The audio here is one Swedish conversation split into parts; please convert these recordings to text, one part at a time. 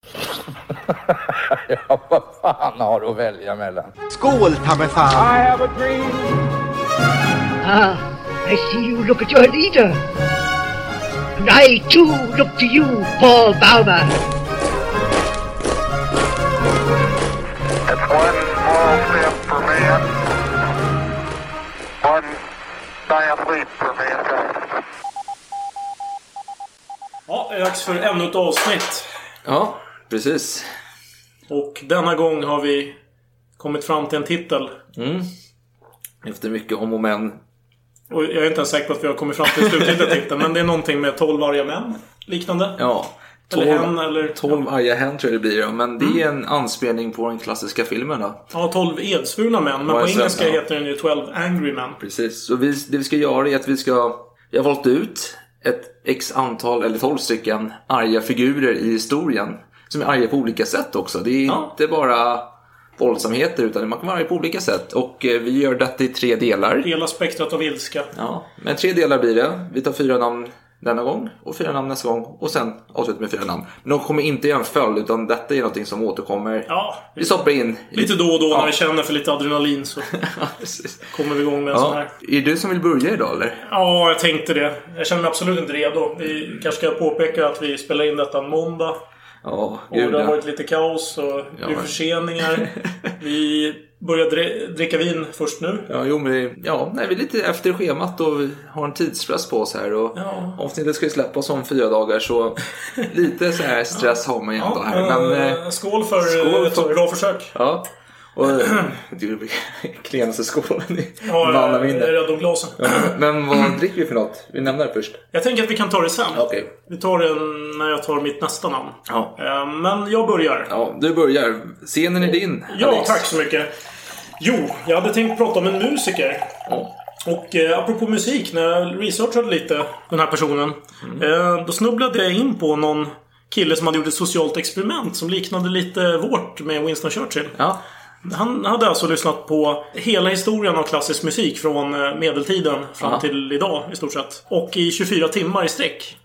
Ja, vad fan har du att välja mellan? Skål, ta mig fan! I have a dream. Ah, I see you look at your leader. And I too look to you, Paul Bauma. It's one small step for man, one giant leap for mankind. Ja, det är dags för ännu ett avsnitt. Ja, precis. Och denna gång har vi kommit fram till en titel. Mm. Efter mycket om och men. Och jag är inte ens säker på att vi har kommit fram till slutgiltiga titeln. Men det är någonting med 12 arga män. Liknande. Ja. Eller hen eller... 12 arga hen tror jag det blir. ja. Men det är en anspelning på den klassiska filmen då. Ja, 12 edsvurna män. Men Ja, på engelska ja. heter den ju 12 angry men. Precis. Så vi, det vi ska göra är att vi ska... Vi har valt ut ett x antal, eller 12 stycken, arga figurer i historien. Som är arga på olika sätt också. Det är Ja. inte bara våldsamheter utan man kan vara arg på olika sätt. Och eh, vi gör detta i tre delar. Hela spektrat av ilska. Ja, men tre delar blir det. Vi tar fyra namn denna gång och fyra namn nästa gång och sen avslutar med fyra namn. Men de kommer inte göra en följd utan detta är någonting som återkommer. Ja, Vi stoppar in. lite då och då Ja. när vi känner för lite adrenalin så kommer vi igång med en sån Ja. här. Är det du som vill börja idag eller? Ja, jag tänkte det. Jag känner mig absolut inte redo. Vi kanske ska påpeka att vi spelar in detta en måndag. Ja, Och gud det har ja. varit lite kaos och Ja. blir förseningar. Vi börjar dricka vin först nu. Ja, jo, men det, ja, nej, vi är lite efter schemat och vi har en tidspress på oss här. Och Ja. Avsnittet ska ju släppas om fyra dagar så lite så här stress har man ju ändå här. Men, eh, skål för skål ett för- bra försök. ja. Och, du, klenaste skålen i Ja, mannaminne. är rädd om glasen. Men vad dricker vi för något? Vi nämner det först. Jag tänker att vi kan ta det sen. Okej. Vi tar det när jag tar mitt nästa namn. Ja. Eh, Men jag börjar. ja, du börjar. Scenen är din. Ja, Alice. tack så mycket. Jo, jag hade tänkt prata om en musiker. Ja. Och eh, apropå musik, när jag researchade lite den här personen. Eh, då snubblade jag in på någon kille som hade gjort ett socialt experiment som liknade lite vårt med Winston Churchill. Ja. Han hade alltså lyssnat på hela historien av klassisk musik från eh, medeltiden fram Ja. till idag i stort sett. Och i 24 timmar i sträck.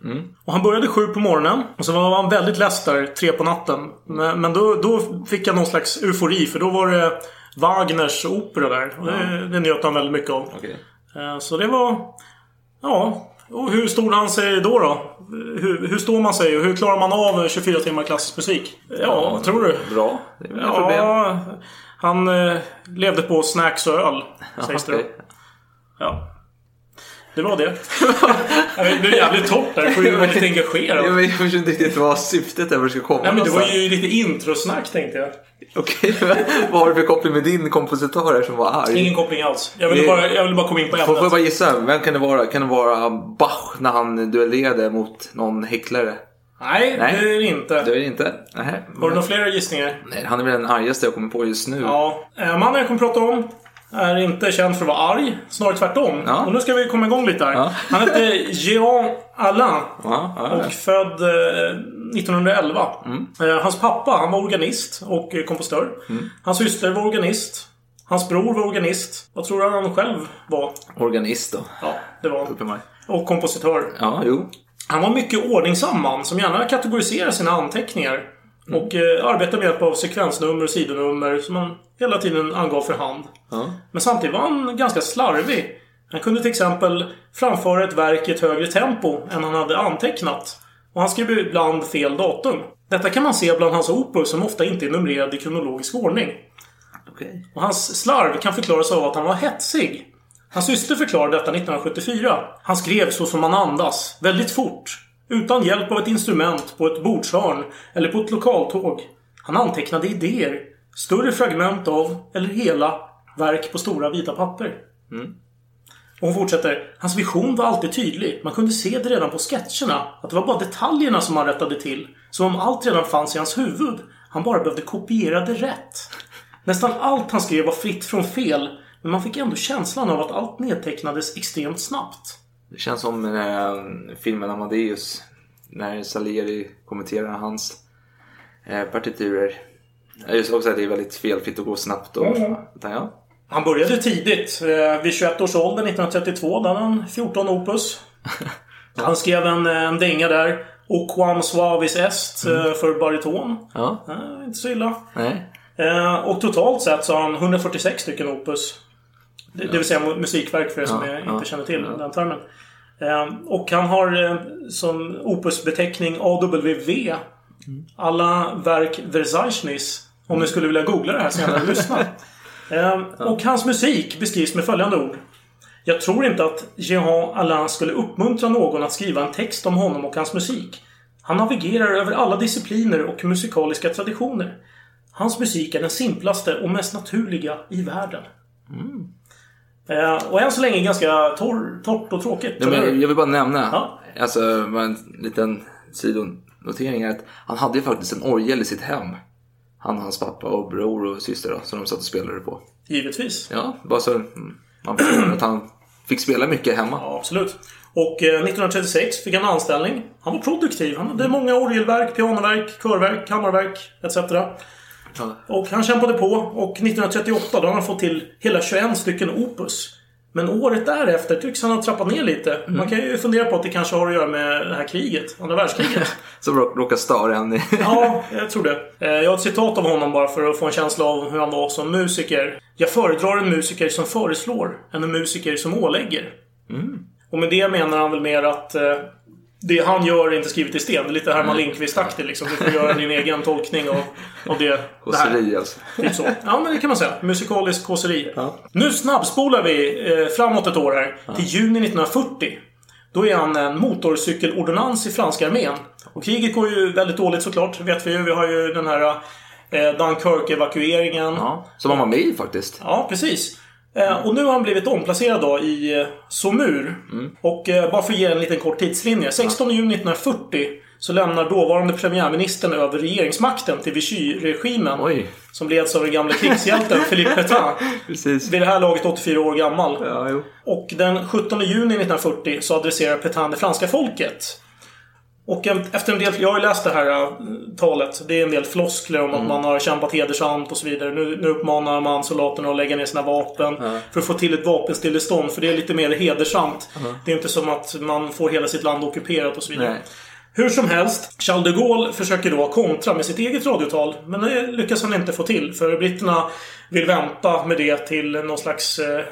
Och han började sju på morgonen och så var han väldigt less där tre på natten. Men, men då, då fick jag någon slags eufori för då var det Wagners opera där. Och det, det njöt han väldigt mycket av. Okej. Eh, Så det var... Ja. Och hur stod han sig då då? Hur, hur står man sig och hur klarar man av 24 timmar klassisk musik? Ja, vad tror du? Bra. Det är väl inga problem. Han eh, levde på snacks och öl. Sägs det. Ja. Det var det. det blev jävligt torrt där. Jag får ju vara lite Ja, engagerad. men jag förstår inte riktigt vad syftet är. Var det ska komma Nej men det var ju lite introsnack tänkte jag. Okej, vad har du för koppling med din kompositör här som var arg? Ingen koppling alls. Jag ville Det- bara, jag ville bara komma in på Får, får jag ämnet. bara gissa? Vem kan det vara? Kan det vara Bach när han duellerade mot någon häcklare? Nej, Nej. det är det inte. Det är det inte? Nähä. Har du några fler gissningar? Nej, han är väl den argaste jag kommer på just nu. Ja. Eh, Mannen jag kommer prata om är inte känd för att vara arg. Snarare tvärtom. Ja. Och nu ska vi komma igång lite här. Ja. Han heter Jean Alain. Ja, Och född eh, 1911. Mm. Eh, hans pappa, han var organist och eh, kompositör. Mm. Hans syster var organist. Hans bror var organist. Vad tror du han själv var? Organist då. Ja, det var han. Och kompositör. Ja, jo. Han var mycket ordningsam man som gärna kategoriserar sina anteckningar. Och eh, arbetade med hjälp av sekvensnummer och sidonummer som han hela tiden angav för hand. Ja. Men samtidigt var han ganska slarvig. Han kunde till exempel framföra ett verk i ett högre tempo än han hade antecknat. Och han skrev ibland fel datum. Detta kan man se bland hans operor som ofta inte är numrerade i kronologisk ordning. Okej. Och hans slarv kan förklaras av att han var hetsig. Hans syster förklarade detta 1974. Han skrev så som man andas, väldigt fort. Utan hjälp av ett instrument på ett bordshörn eller på ett lokaltåg. Han antecknade idéer. Större fragment av, eller hela, verk på stora vita papper. Mm. Och hon fortsätter. Hans vision var alltid tydlig. Man kunde se det redan på sketcherna. Att det var bara detaljerna som han rättade till. Som om allt redan fanns i hans huvud. Han bara behövde kopiera det rätt. Nästan allt han skrev var fritt från fel. Men man fick ändå känslan av att allt nedtecknades extremt snabbt. Det känns som eh, filmen Amadeus. När Salieri kommenterar hans eh, partiturer. Just också att det är väldigt felfritt och går snabbt. Och, Mm. utan, ja. Han började tidigt. Eh, vid 21 års ålder 1932. Där han 14 opus. Han skrev en, en dänga där. O quam suavis est eh, för bariton. ja. Eh, inte så illa. Nej. Eh, och totalt sett så har han 146 stycken opus. Det, vill säga mu- musikverk för er som Ja, inte känner till den termen. Eh, och han har eh, som opusbeteckning AWV. Alla verk Verzeichnis. Om ni skulle vilja googla det här senare och lyssna. Eh, och hans musik beskrivs med följande ord. Jag tror inte att Jean Alain skulle uppmuntra någon att skriva en text om honom och hans musik. Han navigerar över alla discipliner och musikaliska traditioner. Hans musik är den simplaste och mest naturliga i världen. Eh, och än så länge ganska torr, torrt och tråkigt. Ja, men jag vill bara nämna, Ja. alltså en liten sidonotering är att han hade ju faktiskt en orgel i sitt hem. Han, hans pappa och bror och syster då, som de satt och spelade på. Givetvis. Ja, bara så mm, man förstår att han fick spela mycket hemma. Ja, absolut. Och eh, 1936 fick han anställning. Han var produktiv. Han hade många orgelverk, pianoverk, körverk, kammarverk etc. Och han kämpade på och 1938 då har han fått till hela 21 stycken opus. Men året därefter tycks han ha trappat ner lite. Man kan ju fundera på att det kanske har att göra med det här kriget. Andra världskriget. Som råk- råkade störa en. Ja, jag tror det. Eh, Jag har ett citat av honom bara för att få en känsla av hur han var som musiker. Jag föredrar en musiker som föreslår än en musiker som ålägger. Och med det menar han väl mer att eh, det han gör är inte skrivet i sten. Det är lite Herman Lindqvist-aktigt liksom. Du får göra din egen tolkning av, av det. Kåseri alltså. Typ så. Ja, men det kan man säga. Musikalisk kåseri. Nu snabbspolar vi eh, framåt ett år här. Till juni 1940. Då är han en motorcykelordonnans i franska armén. Och kriget går ju väldigt dåligt såklart, vet vi ju. Vi har ju den här eh, Dunkirk-evakueringen. Ja, som han var med i faktiskt. Ja, precis. Eh, och nu har han blivit omplacerad då i eh, Saumur. Och eh, bara för att ge en liten kort tidslinje. 16 juni 1940 så lämnar dåvarande premiärministern över regeringsmakten till Vichy-regimen. Som leds av den gamle krigshjälten Philippe Pétain. Vid det här laget 84 år gammal. Ja. Och den 17 juni 1940 så adresserar Pétain det franska folket. Och efter en del, jag har ju läst det här äh, talet. Det är en del floskler om att man har kämpat hedersamt och så vidare. Nu, nu uppmanar man soldaterna att lägga ner sina vapen för att få till ett vapenstillestånd. För det är lite mer hedersamt. Det är inte som att man får hela sitt land ockuperat och så vidare. Nej. Hur som helst, Charles de Gaulle försöker då kontra med sitt eget radiotal. Men det lyckas han inte få till. För britterna vill vänta med det till någon slags eh,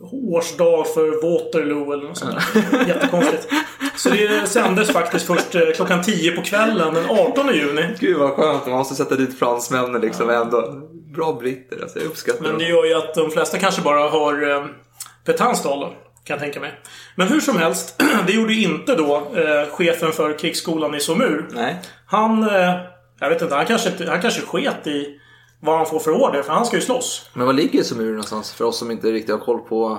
årsdag för Waterloo eller något sånt där. Jättekonstigt. Så det sändes faktiskt först eh, klockan 10 på kvällen den 18 juni. Gud vad skönt. Man måste sätta dit fransmännen liksom ändå. Bra britter alltså. Jag uppskattar Men det gör ju att de flesta kanske bara eh, Pétains tal då, kan jag tänka mig. Men hur som helst, det gjorde inte då eh, chefen för krigsskolan i Saumur. Nej. Han... Eh, jag vet inte, han kanske, han kanske sket i vad han får för order, för han ska ju slåss. Men var ligger Saumur någonstans för oss som inte riktigt har koll på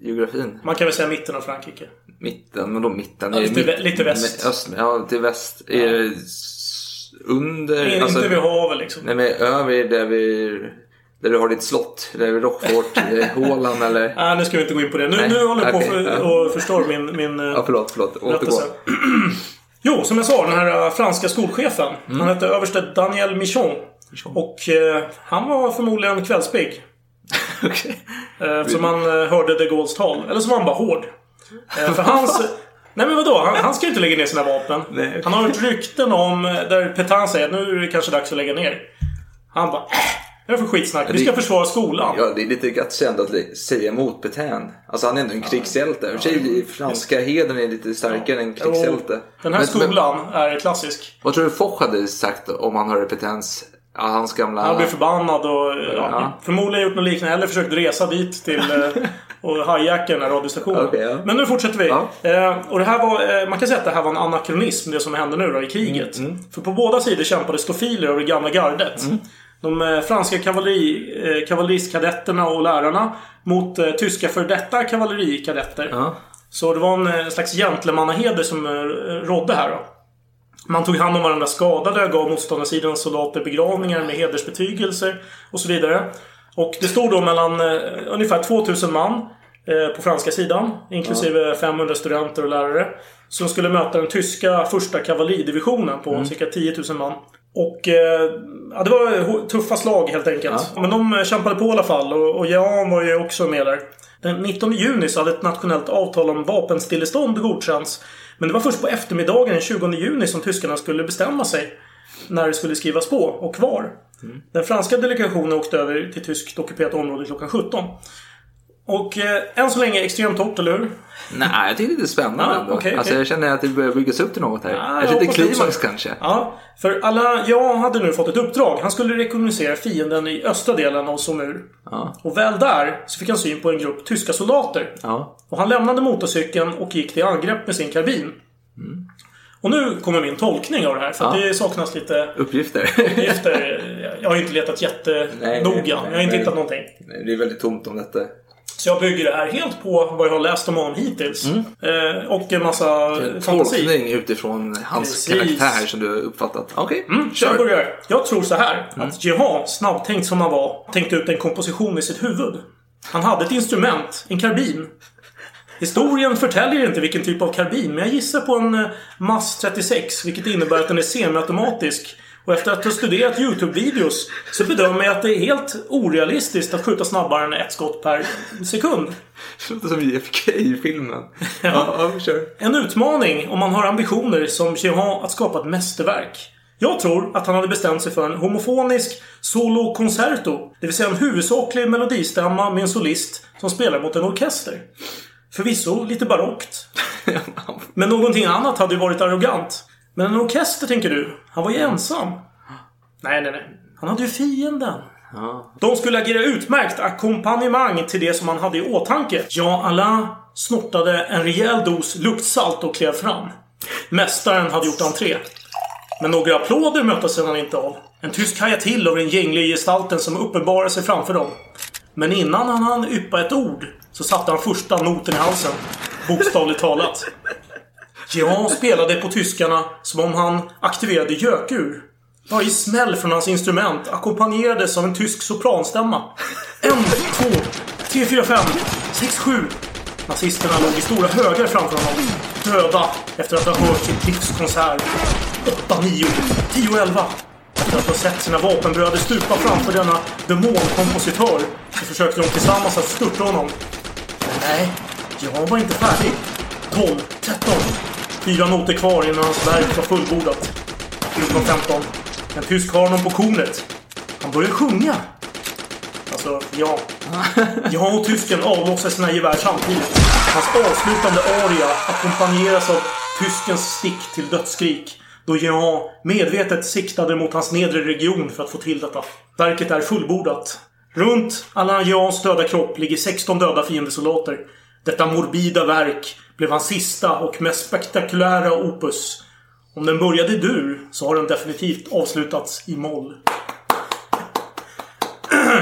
geografin? Man kan väl säga mitten av Frankrike. Mitten, men då mitten? Ja, Är lite mitt- vä- lite väst. Öst, ja, till väst. Är det s- under? Är alltså, inte vid havet liksom. Nej, men över där vi... Där du har ditt slott. Där vid Rockfort, eh, Håland eller... Nej, nu ska vi inte gå in på det. Nu, Nej, nu håller jag på okej, för, ja. och förstör min, min eh, Ja, förlåt, förlåt. Återgå. Jo, som jag sa, den här eh, franska skolchefen. Mm. Han hette överste Daniel Michon. Och eh, han var förmodligen kvällspigg. Okej. Eh, som man eh, hörde de Gaulles tal. Eller så var han bara hård. Eh, för hans... Nej men vadå? Han, han ska ju inte lägga ner sina vapen. Nej, okej. Han har hört rykten om eh, där Pétain säger att nu är det kanske dags att lägga ner. Han bara äh, det är för skitsnack. Vi ska det- försvara skolan. Ja, det är lite ändå att säga emot Petain. Alltså han är ändå en krigshjälte. I och för sig, franska hedern är lite starkare än krigshjälte. Den här Men- men skolan är klassisk. Vad tror du Foch hade sagt om han hörde Petains... Ja, hans gamla... Han blev förbannad och ja, förmodligen gjort något liknande. Eller försökt resa dit till eh, och hijacka den här radiostationen. Okej, ja. Men nu fortsätter vi. Ja. Eh, och det här var, eh, man kan säga att det här var en anakronism, det som hände nu då i kriget. Mm, För på båda sidor kämpade stofiler av det gamla gardet. De eh, franska kavalleri, kavalleristkadetterna och lärarna mot tyska för detta kavallerikadetter. Så det var en slags gentlemannaheder som rådde här då. Man tog hand om varandra skadade, gav motståndarsidans soldater begravningar med hedersbetygelser och så vidare. Och det stod då mellan eh, ungefär 2000 man eh, på franska sidan, inklusive 500 studenter och lärare. Som skulle möta den tyska första kavalleridivisionen på cirka 10 000 man. Och eh, ja, det var tuffa slag helt enkelt. Men de eh, kämpade på i alla fall och, och Jan var ju också med där. Den 19 juni så hade ett nationellt avtal om vapenstillestånd godkänts. Men det var först på eftermiddagen den 20 juni som tyskarna skulle bestämma sig när det skulle skrivas på och var. Den franska delegationen åkte över till tyskt ockuperat område klockan 17. Och eh, än så länge extremt torrt, eller hur? Nej, jag tycker det är spännande Ja, ändå. okej, alltså, jag känner att det börjar byggas upp till något här. Ja, jag jag lite hoppas det klimax kanske. Ja, för alla, jag hade nu fått ett uppdrag. Han skulle rekognosera fienden i östra delen av Somur. Ja. Och väl där så fick han syn på en grupp tyska soldater. Ja. Och han lämnade motorcykeln och gick till angrepp med sin karbin. Och nu kommer min tolkning av det här, för att Mm. Ja. det saknas lite Uppgifter. uppgifter. Jag har ju inte letat Nej, jättenoga. Jag har inte hittat någonting. Det är väldigt tomt om detta. Så jag bygger det här helt på vad jag har läst om honom hittills. Eh, och en massa fantasi. Tolkning utifrån hans Precis. karaktär som du har uppfattat. Okej, Mm, kör. jag tror så här. Att Jehan, snabbtänkt som han var, tänkte ut en komposition i sitt huvud. Han hade ett instrument, en karbin. Historien förtäljer inte vilken typ av karbin, men jag gissar på en eh, MAS 36, vilket innebär att den är semiautomatisk. Och efter att ha studerat YouTube-videos så bedömer jag att det är helt orealistiskt att skjuta snabbare än ett skott per sekund. Det låter som JFK i filmen. ja, ja, kör. En utmaning om man har ambitioner som Jehan att skapa ett mästerverk. Jag tror att han hade bestämt sig för en homofonisk solo concerto. Det vill säga en huvudsaklig melodistämma med en solist som spelar mot en orkester. Förvisso lite barockt. Men någonting annat hade ju varit arrogant. Men en orkester tänker du? Han var ju ensam. Nej, nej, nej. Han hade ju fienden. De skulle agera utmärkt ackompanjemang till det som han hade i åtanke. Jean Alain snortade en rejäl dos luktsalt och klev fram. Mästaren hade gjort entré. Men några applåder möttes sedan inte av. En tysk hajade till över den gängliga gestalten som uppenbarade sig framför dem. Men innan han hann yppa ett ord så satte han första noten i halsen. Bokstavligt talat. Jean spelade på tyskarna som om han aktiverade gökur. Varje smäll från hans instrument ackompanjerades av en tysk sopranstämma. En, två, tre, fyra, fem, sex, sju. Nazisterna låg i stora högar framför honom. Döda efter att ha hört sin livskonsert. Åtta, nio, tio, elva. Efter att ha sett sina vapenbröder stupa framför denna demonkompositör så försökte de tillsammans att störta honom. Men nej, Jan var inte färdig. 12, 13. Fyra noter kvar innan hans verk var fullbordat. 14, 15. En tysk har honom på kornet. Han börjar sjunga. Alltså, ja. Jag och tysken avlossar sina gevär samtidigt. Hans avslutande aria ackompanjeras av tyskens stick till dödsskrik. Då Jean medvetet siktade mot hans nedre region för att få till detta. Verket är fullbordat. Runt Alain Jeans döda kropp ligger 16 döda fiendesoldater. Detta morbida verk blev hans sista och mest spektakulära opus. Om den började i dur så har den definitivt avslutats i moll.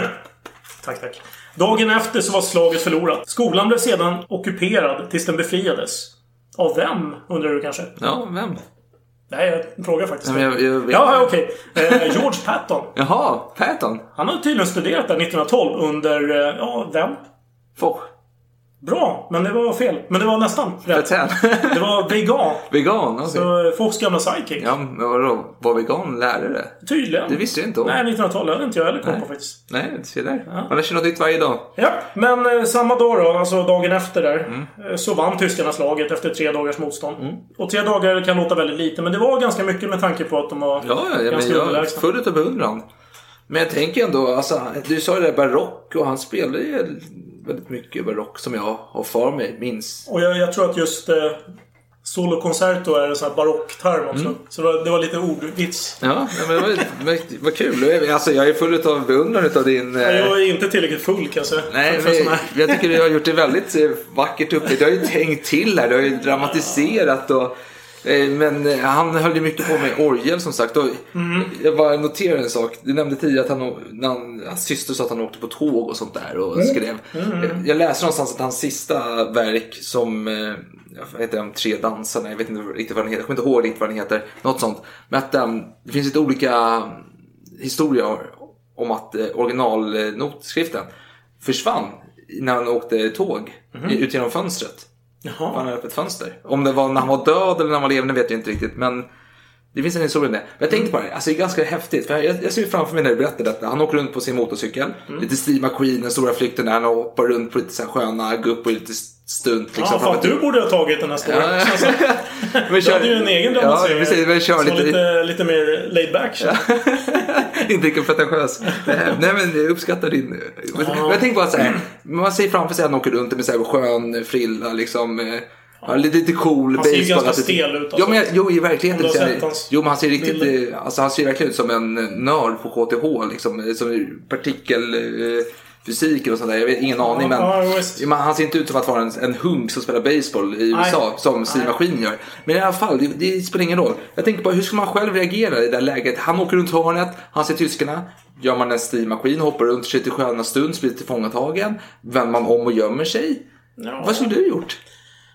tack, tack. Dagen efter så var slaget förlorat. Skolan blev sedan ockuperad tills den befriades. Av vem, undrar du kanske? Ja, vem? Nej, jag frågar faktiskt. Nej, jag, jag. Ja, okej. Eh, George Patton. Jaha, Patton. Han har tydligen studerat där 1912 under, eh, ja, vem? Foch. Bra, men det var fel. Men det var nästan rätt. Det var vegan. vegan, okej. Så Fox gamla sidekick. Ja, men vadå? Var vegan lärare? Tydligen. Det visste jag inte om. Nej, 1912 hade inte jag heller koll på faktiskt. Nej, se där. Man lär sig något nytt varje dag. Ja, men eh, samma dag då, alltså dagen efter där, Mm. eh, så vann tyskarna slaget efter tre dagars motstånd. Och tre dagar kan låta väldigt lite, men det var ganska mycket med tanke på att de var Ja, ja, ja men ganska jag full av beundran. Men jag tänker ändå, alltså, du sa det där barock och han spelar ju väldigt mycket barock som jag har för mig, minns. Och jag, jag tror att just eh, Solo Concerto är en sån här barockterm också. Mm. Så det var, det var lite ordvits. Ja, men vad, vad kul. Jag- Alltså, jag är full av beundran utav din... eh, Jag är inte tillräckligt full kan jag säga. Nej, men här. jag tycker du har gjort det väldigt eh, vackert upp. Du har ju tänkt till här. Du har ju dramatiserat och Men eh, han höll ju mycket på med orgel som sagt. Och Jag bara noterade en sak. Du nämnde tidigare att han, när han, hans syster sa att han åkte på tåg och sånt där och skrev. Jag- Jag läste någonstans att hans sista verk som, eh, vad heter de, Tre dansarna, jag vet inte riktigt vad den heter, jag kommer inte ihåg riktigt vad den heter. Något sånt. Men att um, det finns lite olika historier om att eh, originalnotskriften försvann när han åkte tåg ut genom fönstret. Han Jaha. hade öppet fönster. Om det var när han var död eller när han var levande vet jag inte riktigt. Men det finns en historia det. Men jag tänkte på det, alltså det är ganska häftigt. För jag, jag ser framför mig när du berättar detta. Han åker runt på sin motorcykel. Lite Steve McQueen, den stora flykten där. Han hoppar runt på lite så här sköna, gå upp på lite stunt. Liksom, Ja, fan, du borde ha tagit den här storyn. Ja. Alltså, Men du kör- hade ju en egen Ja, dramaserie. precis. Men kör lite... lite, lite mer laid back. inte lika pretentiös. Nej men jag uppskattar din... Men jag tänker bara så här. Man ser framför sig att han åker runt med så här skön frilla liksom. Ja, lite, cool Han ser ju ganska stel ut, alltså. Ja, men jo, i verkligheten. Ser har Jo, men han ser riktigt... eh, Alltså, han ser verkligen ut som en eh, nörd på KTH. Liksom, eh, som partikel... Fysik och sånt där. Jag vet ingen aning. Men, ja. Ja, han ser inte ut som att vara en, en hunk som spelar baseball i USA. Som Steve McQueen gör. Men i alla fall, det, det spelar ingen roll. Jag tänker bara, hur ska man själv reagera i det där läget? Han åker runt hörnet, han ser tyskarna. Gör man en Steve McQueen, hoppar runt, till sköna stund, blir tillfångatagen. Vänder man om och gömmer sig? Ja. Vad skulle du gjort?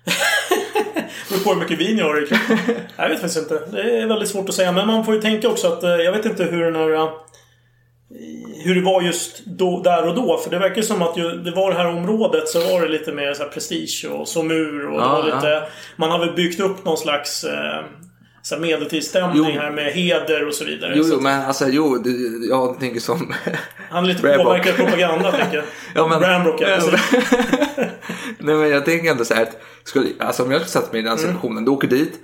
Det beror på hur mycket vin jag har i. Jag vet faktiskt inte. Det är väldigt svårt att säga. Men man får ju tänka också att eh, jag vet inte hur den här... eh, Hur det var just då, där och då. För det verkar som att ju, det var det här området så var det lite mer så här prestige och somur. Och det Ja, var ja. lite, Man har väl byggt upp någon slags eh, så här medeltidsstämning här med heder och så vidare. Jo, jo att men alltså jo, det, jag tänker som... han är lite påverkad av propaganda tänker jag. Ja, men- Rambrook, ja. Nej men jag tänker ändå så här att skulle, alltså, om jag skulle satt mig i Mm. den situationen, du åker dit.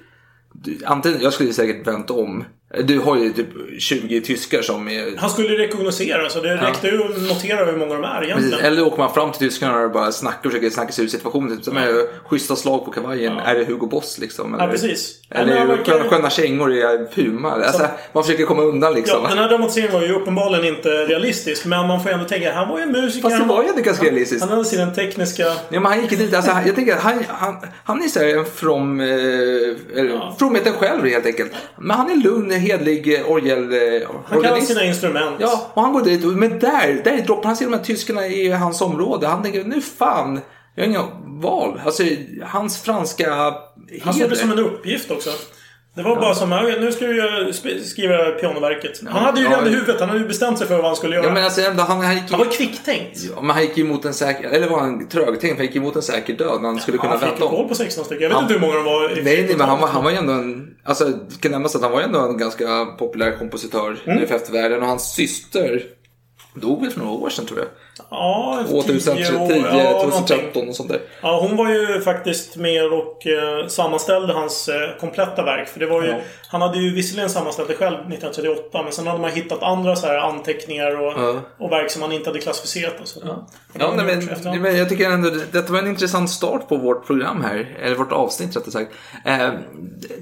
Du, antingen, jag skulle säkert vänt om. Du har ju typ 20 tyskar som är... Han skulle ju rekognosera så det räckte ju att notera hur många de är egentligen. Precis. Eller åker man fram till tyskarna och bara snackar och försöker snacka sig ur situationen. Typ som är schyssta slag på kavajen. Är det Hugo Boss liksom? Eller, Ja, precis. Ja, Eller han verkar- sköna, kängor i Puma. Alltså, man försöker komma undan liksom. Ja, den här dramatiseringen var ju uppenbarligen inte realistisk. Men man får ändå tänka, han var ju en musiker. Fast det han var ju ändå ganska realistiskt. Han hade sin tekniska... Ja, men han gick ju dit, alltså, jag tänker han, han, han är så här en from, eh, eller, fromheten själv helt enkelt. Men han är lugn, hedlig eh, orgel, eh, Han kan sina instrument. Ja, och han går dit, men där, där droppar han sig de här tyskarna i hans område. Han tänker, nu fan, jag har inga val. Alltså, hans franska Han såg det heder. som en uppgift också. Det var bara som, "Ja, nu ska sp- skriva pianoverket. Han hade ju Ja, redan i huvudet, han hade ju bestämt sig för vad han skulle göra. Ja, men alltså, ändå, han, han, gick, Han var kvicktänkt. ja, men han gick emot en säker, eller var han trögtänkt? Han gick emot en säker död när han skulle kunna Han fick vända om. koll på 16 stycken. Jag vet Han- inte hur många de var. i- Nej, nej, men han var, han var ju ändå en... Alltså, det kan nämnas att han var ju ändå en ganska populär kompositör Mm. för eftervärlden. Och hans syster dog väl för några år sedan tror jag. Ja, 2010, 10 år. Ja, någonting. 2013 och sånt där. Ja, hon var ju faktiskt med och eh, sammanställde hans eh, kompletta verk. För det var ju, Ja. Han hade ju visserligen sammanställt det själv 1938 men sen hade man hittat andra så här anteckningar och, Ja. och verk som han inte hade klassificerat. Och så. Ja, har nej, men, men jag tycker ändå detta var en intressant start på vårt program här. Eller vårt avsnitt rättare sagt. Eh,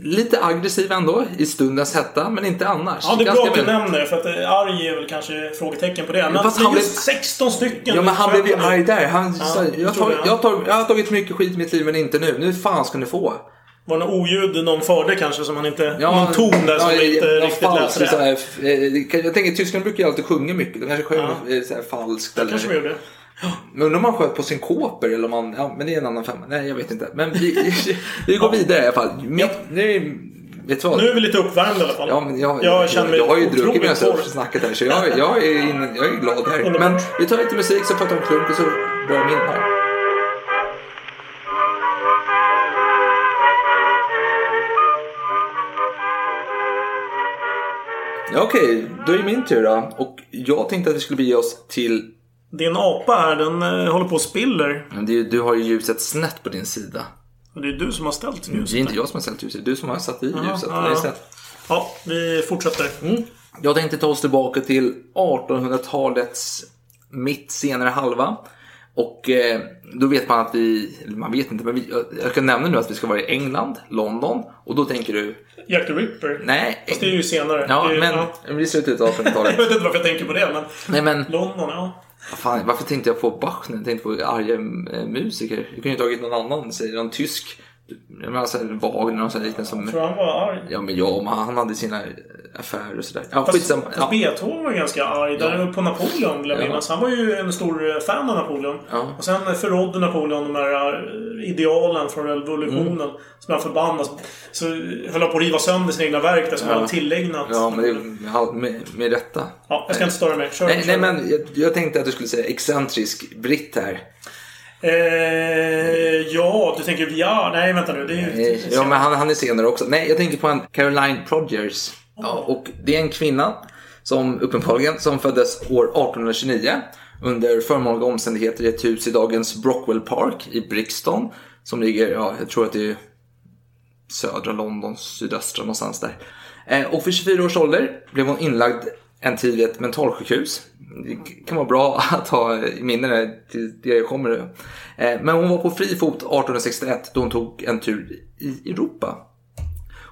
lite aggressiv ändå i stundens hetta, men inte annars. Ja, det är bra att du nämner det, för att eh, arg är väl kanske frågetecken på det. Men, men just blev- 16 stycken. Ja men han blev ju arg där. Han Ja, sa, jag tar, jag, tar, jag har tagit mycket skit i mitt liv men inte nu. Nu fan ska ni få. Var det något oljud någon förde kanske som han inte... någon ton där som ja, inte någon riktigt falsk, läste det. här, eh, Jag tänker tyskarna brukar ju alltid sjunga mycket. De kanske sjöng Ja. eh, falskt. Det kanske vi Eller, gjorde. men undrar om man sköt på sin kåper eller om man... Ja, men det är en annan femma. Nej, jag vet inte. Men vi, vi går vidare i alla fall. Mitt, nu, vet du vad? Nu är vi lite uppvärmda i alla fall. Ja, men jag, jag känner mig jag har ju druckit medan jag snackat här så jag, jag, är in, jag är glad här. Underbart. Men vi tar lite musik så pratar vi om klunk och så börjar min här. Okej, då är det min tur då. Och jag tänkte att vi skulle bege oss till... Din apa här, den eh, håller på och spiller. Är, du har ju ljuset snett på din sida. Och det är du som har ställt ljuset. Det är inte jag som har ställt ljuset, det är du som har satt i Jaha, ljuset. ja, är ja. Ja, vi fortsätter. Jag tänkte ta oss tillbaka till 1800-talets mitt senare halva. Och eh, då vet man att vi, eller man vet inte, men vi, jag, jag kan nämna nu att vi ska vara i England, London. Och då tänker du, Jack the Ripper. nej. Fast det är ju senare. Ja, är, men det blir slutet av Jag 1800-talet. vet inte varför jag tänker på det, men nej men, London, ja fan, varför tänkte jag på Bach när jag tänkte på arga eh, musiker? Du kunde ju tagit någon annan, säg någon tysk jag menar, alltså, Wagner och så här liknande som... Tror han var arg? Ja, men ja, men han hade sina affärer och sådär. Ja, Fast, fast Ja. Beethoven var ganska arg. Där på Napoleon vill jag Ja. minnas. Han var ju en stor eh, fan av Napoleon. Ja. Och sen förrådde Napoleon de här eh, idealen från revolutionen. Mm. Som han förbannades. Så höll han på att riva sönder sina egna verk där som Ja. han tillägnat. Ja, men det med, med rätta. Ja, jag ska inte störa mig. Kör, Nej, kör. nej men jag, jag tänkte att du skulle säga excentrisk britt här. Eh, ja, du tänker via... Nej, vänta nu. Det är ju... Eh, Ja, men han, han är senare också. Nej, jag tänker på en Caroline Progers. Ja, och det är en kvinna som uppenbarligen som föddes år 1829 under förmånliga omständigheter i ett hus i dagens Brockwell Park i Brixton. Som ligger, ja, jag tror att det är södra London, sydöstra någonstans där. Eh, och för 24 års ålder blev hon inlagd en tid vid ett mentalsjukhus. Det kan vara bra att ha i minne till det jag kommer. nu. Eh, men hon var på fri fot 1861 då hon tog en tur i Europa.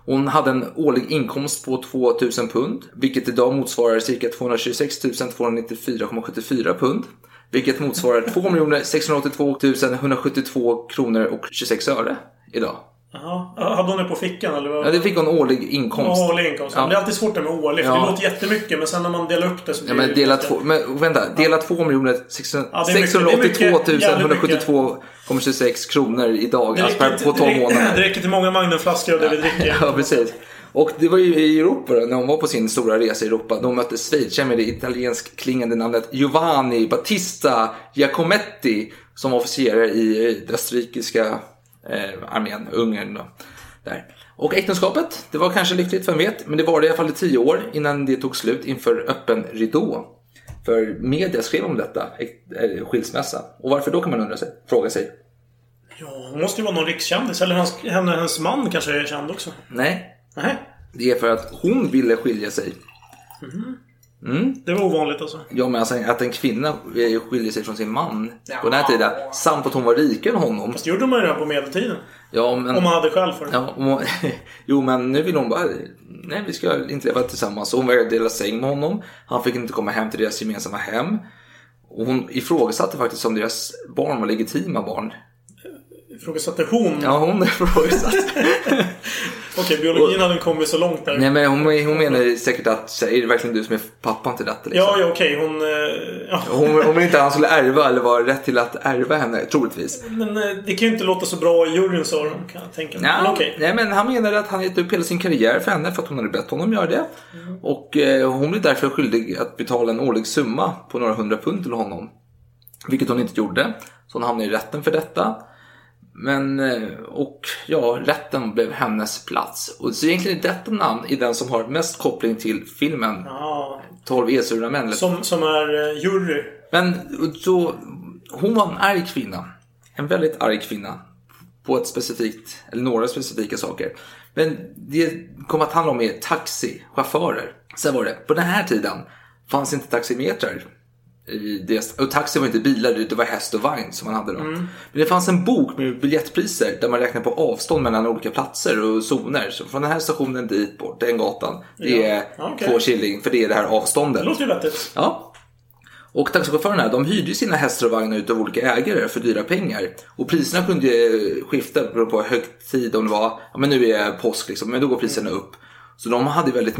Hon hade en årlig inkomst på 2000 pund, vilket idag motsvarar cirka 226 294,74 pund. Vilket motsvarar 2 682 172 kronor och 26 öre idag. Jaha. Hade hon det på fickan eller? Vad? Ja, det fick hon årlig inkomst. Årlig inkomst. Ja. Men det är alltid svårt det med årlig. För Ja. det låter jättemycket. Men sen när man delar upp det så Ja, blir men det dela ganska- två, men vänta, dela 2 miljoner Ja, det är mycket, det är mycket, 682 jävligt 172,26 kronor idag. Det Alltså räcker, per, på 12 det, räcker, månader. det räcker till många Magnumflaskor av det vi dricker. Ja, precis. Och det var ju i Europa då, när hon var på sin stora resa i Europa. Då mötte schweizare med det italiensk klingande namnet Giovanni Battista Giacometti som officerare i eh, det österrikiska eh, armén, Ungern. Då, där. Och äktenskapet, det var kanske lyckligt, vem vet? Men det var det i alla fall i tio år innan det tog slut inför öppen ridå. För media skrev om detta, eh, skilsmässa. Och varför då kan man undra sig, fråga sig. Ja, hon måste ju vara någon rikskändis. Eller hans, henne, hennes man kanske är känd också. Nej, Nej, det är för att hon ville skilja sig. Det var ovanligt alltså. Ja, men alltså att en kvinna eh, skiljer sig från sin man på den här tiden. Samt att hon var rikare än honom. Fast det gjorde man ju redan på medeltiden. Ja, men... Om man hade skäl för det. Ja, och, jo, men nu vill hon bara... Nej, vi ska inte leva tillsammans. Och hon vägrade dela säng med honom. Han fick inte komma hem till deras gemensamma hem. Och hon ifrågasatte faktiskt om deras barn var legitima barn. Ifrågasatte hon. Ja, hon ifrågasatte. Okej, biologin hade kommit så långt där. Nej, men hon, hon menar säkert att så, är det verkligen du som är pappan till detta? Liksom? Ja, ja okej. Hon... eh, Ja. Hon, hon vill inte att han skulle ärva eller vara rätt till att ärva henne, troligtvis. Men eh, det kan ju inte låta så bra i juryns öron kan jag tänka mig. Men Ja, okej. nej, men han menade att han gett upp hela sin karriär för henne för att hon hade bett honom göra det. Och eh, hon blev därför skyldig att betala en årlig summa på några hundra pund till honom. Vilket hon inte gjorde. Så hon hamnade i rätten för detta. Men, eh, och ja, rätten blev hennes plats. Och så egentligen är detta namn i den som har mest koppling till filmen Ja, 12 Esurna män. som, som är eh, jury. men så, hon var en arg kvinna. En väldigt arg kvinna. På ett specifikt, eller några specifika saker. Men det kom att handla om taxichaufförer. Sen var det, på den här tiden fanns inte taximetrar. I det, och taxi var inte bilar, det var häst och vagn som man hade då. Men det fanns en bok med biljettpriser där man räknade på avstånd mellan olika platser och zoner. Så från den här stationen dit bort, den gatan, det är Ja, okej. två shilling för det är det här avståndet. Det låter ju vettigt. Ja. Och taxichaufförerna de hyrde ju sina hästar och vagnar utav olika ägare för dyra pengar. Och priserna kunde ju skifta beroende på högtid. Om det var, ja men nu är påsk liksom, men då går priserna upp. Så de hade väldigt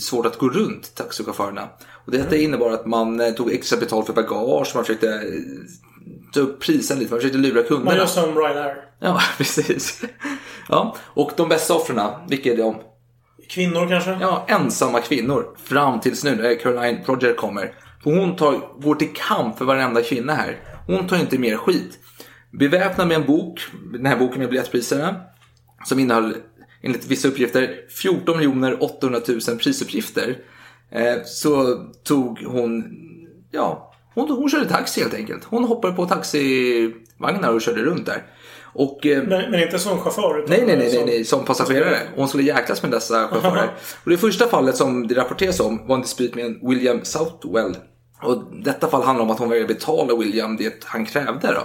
svårt att gå runt taxichaufförerna. Och detta innebar att man eh, tog extra betalt för bagage, man försökte eh, ta upp priserna lite, man försökte lura Man kunderna. gör som Ryanair. Ja, precis. Ja, och de bästa offren, vilka är de? Kvinnor kanske? Ja, ensamma kvinnor. Fram tills nu när Caroline Project kommer. Hon tar, går till kamp för varenda kvinna här. Hon tar inte mer skit. Beväpnad med en bok, den här boken med biljettpriserna. Som innehöll, enligt vissa uppgifter, 14 800 000 prisuppgifter. Eh, så tog hon, ja, hon, hon körde taxi helt enkelt. Hon hoppade på taxivagnar och körde runt där. Och, eh, Men, men inte som chaufför? Nej, nej, nej, nej, som- nej, som passagerare. Och hon skulle jäklas med dessa chaufförer. Och det första fallet som det rapporteras om var en dispyt med en William Southwell. Och detta fall handlar om att hon vägrade betala William det han krävde då.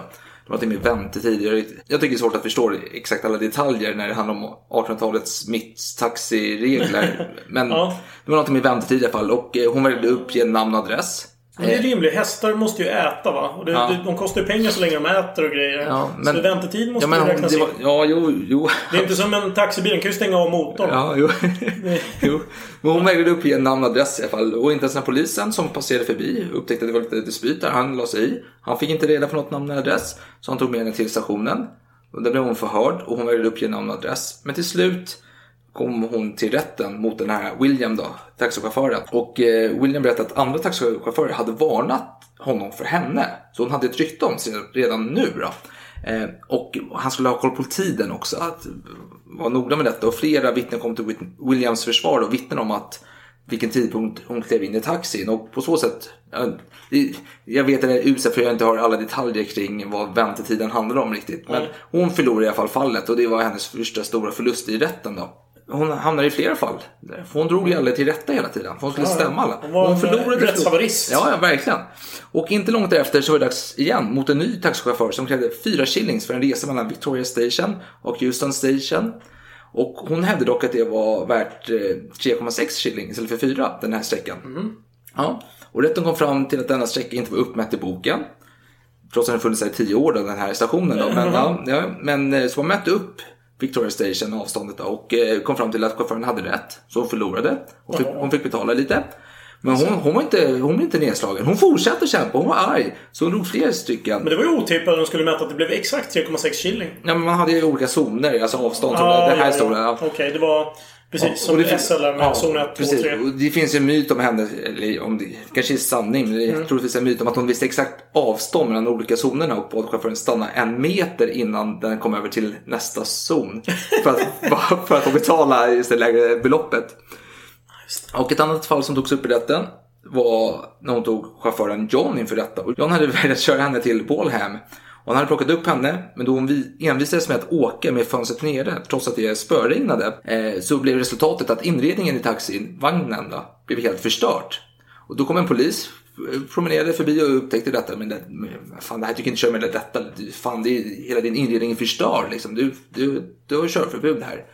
Det var till med väntetider. Jag tycker det är svårt att förstå exakt alla detaljer när det handlar om 1800-talets mitt-taxiregler. Men Ja. det var något med väntetid i alla fall. Och eh, hon vägrade uppge namn och adress. Men det är rimligt. Hästar måste ju äta va? Och det, Ja. de kostar ju pengar så länge de äter och grejer. Ja, men- så väntetid måste Ja, men ju räknas in. ja, jo, jo. Det är inte som en taxibil. Den kan ju stänga av motorn. Ja, jo. jo. Men hon vägrade uppge namn och adress i alla fall. Och inte ens när polisen som passerade förbi upptäckte att det var lite dispyt där. Han la sig i. Han fick inte reda på något namn eller adress. Så han tog med henne till stationen. Och där blev hon förhörd och hon vägrade uppge namn och adress. Men till slut kom hon till rätten mot den här William då, taxichauffören. Och eh, William berättade att andra taxichaufförer hade varnat honom för henne. Så hon hade ett rykte om sig redan nu då. Eh, och han skulle ha koll på tiden också, att vara noga med detta. Och flera vittnen kom till Williams försvar och vittnade om att vilken tidpunkt hon klev in i taxin. Och på så sätt, jag vet att det är uselt för jag inte har alla detaljer kring vad väntetiden handlar om riktigt. Men hon förlorade i alla fall fallet och det var hennes första stora förlust i rätten då. Hon hamnade i flera fall. För hon drog ju alla till rätta hela tiden. För hon skulle Ja, stämma alla. Hon var en rättshaverist. Ja, ja, verkligen. Och inte långt därefter så var det dags igen mot en ny taxichaufför som krävde fyra shillings för en resa mellan Victoria Station och Houston Station. Och hon hävdade dock att det var värt eh, 3,6 shilling istället för 4 den här sträckan. Ja. Och rätten kom fram till att denna sträcka inte var uppmätt i boken. Trots att den funnits här i 10 år då, den här stationen. Då. Men, ja, ja, men eh, så man mätte upp Victoria Station avståndet och eh, kom fram till att chauffören hade rätt. Så hon förlorade. Och fick, hon fick betala lite. Men hon, hon, var inte, hon var inte nedslagen. Hon fortsatte kämpa. Hon var arg. Så hon drog fler stycken. Men det var ju otippat att de skulle mäta att det blev exakt 3,6 shilling. Ja, men man hade ju olika zoner, alltså avstånd. Ja, den här ja, historien. ja. Okej, det var precis som och det SL med ja, zon 1, 2, precis. 3. Och det finns ju en myt om henne, eller om det kanske är sanning, men det Mm. är troligtvis en myt om att hon visste exakt avstånd mellan de olika zonerna och bad chauffören stanna en meter innan den kom över till nästa zon. För att, för att betala just det lägre beloppet. Och ett annat fall som togs upp i rätten var när hon tog chauffören John inför rätta. Och John hade velat köra henne till Bålham. Och han hade plockat upp henne, men då hon vi- envisades med att åka med fönstret nere, trots att det spöregnade, eh, så blev resultatet att inredningen i taxin, vagnen då, blev helt förstört. Och då kom en polis, eh, promenerade förbi och upptäckte detta. Men, det, fan, det här tycker jag inte köra med detta. Fan, det är, hela din inredning är förstörd. Liksom. Du, du, du har körförbud här.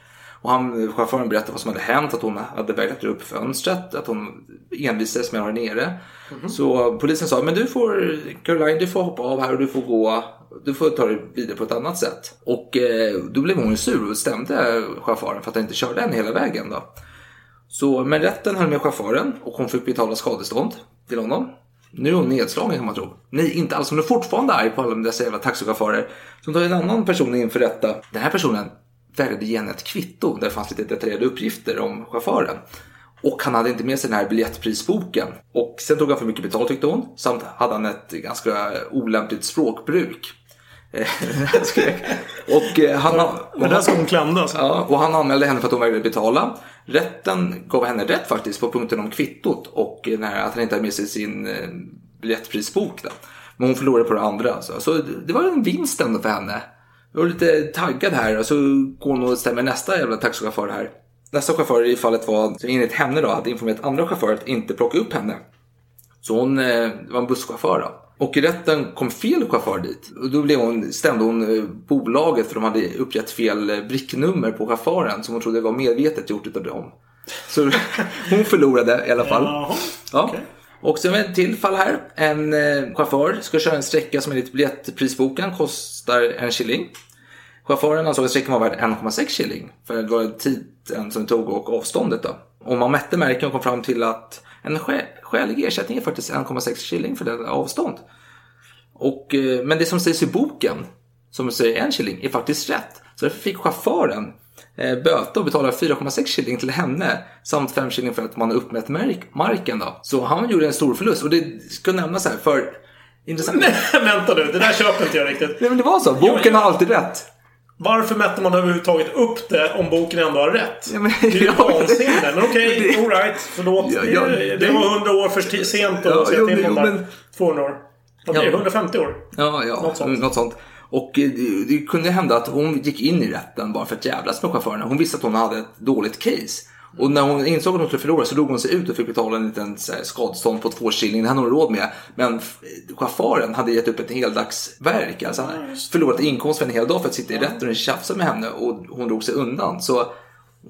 Och han, chauffören berättade vad som hade hänt, att hon hade vägrat dra upp fönstret, att hon envisades med att ha det nere. Så polisen sa, men du får, Caroline, du får hoppa av här och du får gå, du får ta dig vidare på ett annat sätt. Och eh, då blev hon ju sur och stämde chauffören för att han inte körde henne hela vägen då. Så, men rätten höll med chauffören och hon fick betala skadestånd till honom. Nu är hon nedslagen kan man tro. Nej, inte alls. Hon är fortfarande arg på alla dessa jävla taxichaufförer. Så hon tar en annan person inför rätta. Den här personen vägrade ge henne ett kvitto där det fanns lite detaljerade uppgifter om chauffören. Och han hade inte med sig den här biljettprisboken. Och sen tog han för mycket betalt tyckte hon. Samt hade han ett ganska olämpligt språkbruk. Eh, och eh, han... Men där ska hon alltså. Ja, och han anmälde henne för att hon vägrade betala. Rätten gav henne rätt faktiskt på punkten om kvittot och här, att han inte hade med sig sin eh, biljettprisbok. Då. Men hon förlorade på det andra. Alltså. Så det var en vinst ändå för henne. Jag var lite taggad här och så går hon och stämmer nästa jävla taxichaufför här. Nästa chaufför i fallet var, så enligt henne då, hade informerat andra chaufförer att inte plocka upp henne. Så hon eh, var en busschaufför då. Och i rätten kom fel chaufför dit. Och då blev hon, stämde hon eh, bolaget för de hade uppgett fel eh, bricknummer på chauffören som hon trodde var medvetet gjort utav dem. Så hon förlorade i alla fall. Jaha, Ja. okej. Och sen ett till fall här. En eh, chaufför ska köra en sträcka som enligt biljettprisboken kostar en shilling. Chauffören ansåg att sträckan var värd 1,6 shilling för det var tiden som det tog och avståndet. Då. Och man mätte märken och kom fram till att en skä- skälig ersättning är faktiskt 1,6 shilling för detta avstånd. Och, eh, men det som sägs i boken, som säger en shilling, är faktiskt rätt. Så därför fick chauffören eh, böta och betala 4,6 shilling till henne samt 5 shilling för att man uppmätt mark- marken. Då. Så han gjorde en stor förlust. Och det ska nämnas här, för intressant. Vänta nu, det där köper inte jag riktigt. Nej men det var så, boken har alltid rätt. Varför mätte man överhuvudtaget upp det om boken ändå har rätt? Ja, men- det är ju Ja, vansinne. Men okej, det- alright. Förlåt. Ja, ja, det, det var 100 år för sent Ja, att säga jo, till där. men- 200 år. Vad blir det? Ja. 150 år? Ja, ja Något sånt. något sånt. Och eh, det, det kunde hända att hon gick in i rätten bara för att jävlas med chauffören. Hon visste att hon hade ett dåligt case. Och när hon insåg att hon skulle förlora så drog hon sig ut och fick betala en liten skadestånd på två shilling. Det hade hon råd med. Men chauffören hade gett upp ett heldagsverk. Alltså han hade förlorat inkomst för en hel dag för att sitta i rätten och tjafsa med henne. Och hon drog sig undan. Så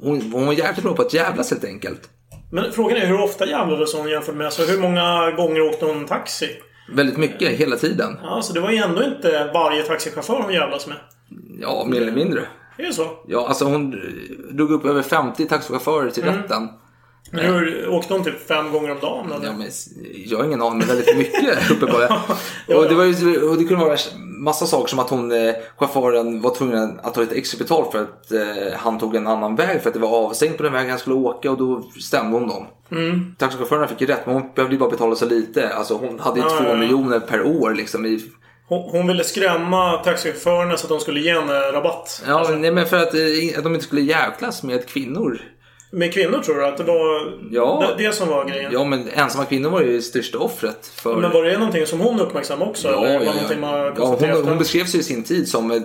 hon, hon var jävligt bra på att jävlas helt enkelt. Men frågan är hur ofta jävlades hon jämfört med... Alltså hur många gånger åkte hon taxi? Väldigt mycket, hela tiden. Ja, så det var ju ändå inte varje taxichaufför hon jävlas med. Ja, mer eller mindre. Är det så? Ja, alltså hon drog upp över 50 taxichaufförer till Mm. rätten. Men hur, åkte hon typ fem gånger om dagen eller? Ja, men jag har ingen aning, men väldigt mycket uppenbarligen. och, det var ju, och det kunde vara massa saker som att hon, eh, chauffören var tvungen att ta lite extra betalt för att eh, han tog en annan väg för att det var avstängt på den vägen han skulle åka och då stämde hon dem. Mm. Taxichaufförerna fick ju rätt men hon behövde ju bara betala så lite. Alltså hon hade ju Ja, två ja, ja. miljoner per år liksom i Hon, hon ville skrämma taxichaufförerna så att de skulle ge henne rabatt. Ja, nej, men för att, eh, att de inte skulle jävlas med kvinnor. Med kvinnor tror du att det var Ja. det, det som var grejen? Ja, men ensamma kvinnor var ju det största offret för... Men var det någonting som hon uppmärksammade också? Ja, eller ja, någonting man ja. ja hon, hon beskrevs ju i sin tid som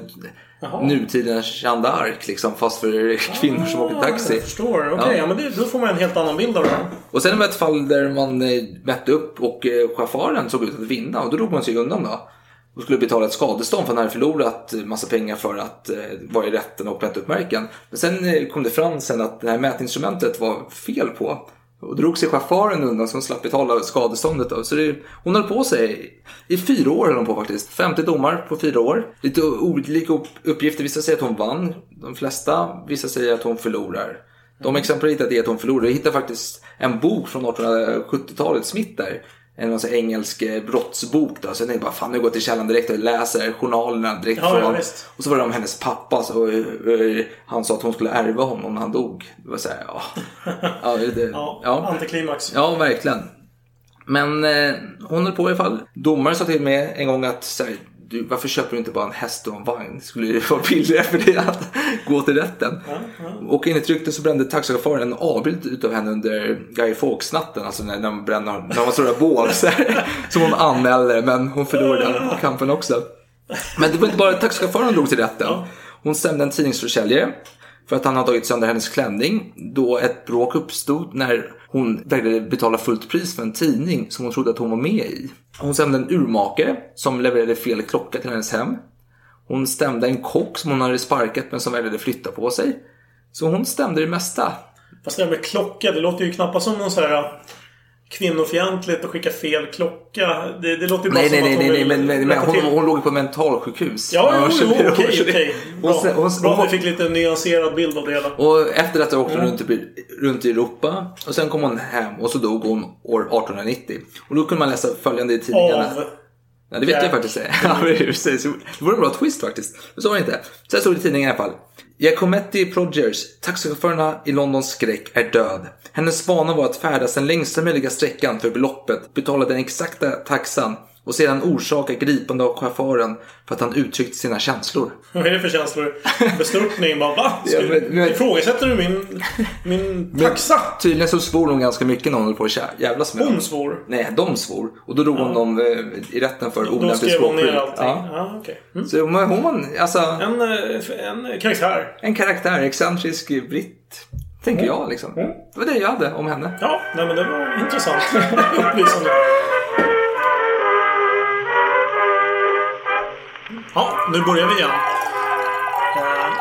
Jaha. nutidens Jeanne d'Arc, liksom, fast för kvinnor som åker taxi. Jag förstår. Okej, ja. men det, då får man en helt annan bild av det. Och sen var det ett fall där man eh, mätte upp och eh, chauffören såg ut att vinna och då drog man sig undan då. Och skulle betala ett skadestånd för han hade förlorat massa pengar för att eh, vara i rätten och mäta upp märken. Men sen eh, kom det fram sen att det här mätinstrumentet var fel på. Och drog sig chauffören undan så hon slapp betala skadeståndet då. Så det, hon höll på sig i fyra år höll hon på faktiskt. 50 domar på fyra år. Lite olika uppgifter. Vissa säger att hon vann. De flesta. Vissa säger att hon förlorar. De exempel jag hittat är att hon förlorade. Jag hittade faktiskt en bok från 1870-talet, Smith där. En här engelsk eh, brottsbok då. Så jag tänkte bara, fan nu går jag till källan direkt och läser journalerna direkt Ja, från. och så var det om hennes pappa. Så, eh, eh, han sa att hon skulle ärva honom när han dog. Det var så här, ja. ja, det, Ja, ja. antiklimax. Ja, verkligen. Men eh, hon höll på i alla fall. Domaren sa till mig en gång att så här, du, varför köper du inte bara en häst och en vagn? Skulle det vara billigare för dig att gå till rätten? Och enligt ryktet så brände taxichauffören en avbild utav henne under Guy Fawkes-natten. Alltså när, när, man bränner, när man stora bål. Som hon anmälde, men hon förlorade kampen också. Men det var inte bara taxichauffören som drog till rätten. Hon stämde en tidningsförsäljare för att han har tagit sönder hennes klänning då ett bråk uppstod när hon vägrade betala fullt pris för en tidning som hon trodde att hon var med i. Hon stämde en urmakare som levererade fel klocka till hennes hem. Hon stämde en kock som hon hade sparkat men som vägrade flytta på sig. Så hon stämde det mesta. Fast det där med klocka, det låter ju knappast som någon sån här kvinnofientligt att skicka fel klocka. Det, det låter ju bara Nej, som nej, att nej, hon nej, vill men, men, hon, till. hon låg på mentalsjukhus. Ja, jo, okej, okej. Bra. hon- Bra hon- att vi fick lite nyanserad bild av det hela. Och efter detta åkte hon Mm. runt, i, runt i Europa och sen kom hon hem och så dog hon år 1890. Och då kunde man läsa följande i tidningarna. Av... Ja, det vet jag faktiskt. Det var en bra twist faktiskt. Men så var det inte. Sen stod det i tidningen i alla fall. Giacometti Progers, taxichaufförerna i Londons skräck, är död. Hennes vana var att färdas den längsta möjliga sträckan för beloppet, betala den exakta taxan och sedan orsaka gripande av chauffören för att han uttryckt sina känslor. Vad är det för känslor? Bestörtning? Bara va? Ska, Ja, men- men- Ifrågasätter du min, min taxa? Tydligen så svor hon ganska mycket när hon höll på att jävlas med Hon dem. svor? Nej, de svor. Och då drog hon dem eh, i rätten för Då olämpligt skrev hon ner språkbruk. allting? Ja. Ja, okej. Mm. Så men hon var alltså, En, eh, en karaktär. en karaktär, excentrisk britt. Tänker jag liksom. Det var det jag hade om henne. Ja, nej, men det var intressant. Upplysande. Ja, nu börjar vi igen. Eh,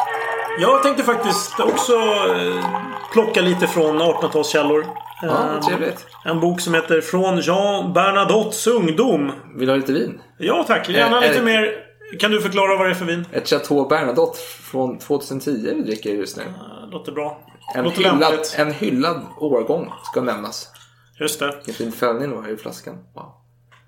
Jag tänkte faktiskt också eh, plocka lite från 1800-talskällor. Ja, Eh, trevligt. En bok som heter Från Jean Bernadottes ungdom. Vill du ha lite vin? Ja tack, gärna Eh, lite mer. Kan du förklara vad det är för vin? Ett Chateau Bernadotte från 2010 vi dricker just nu. Låter bra. En Låter hyllad, lämpligt. en hyllad årgång ska nämnas. Just det. Vilken fin fällning det var i flaskan. Wow.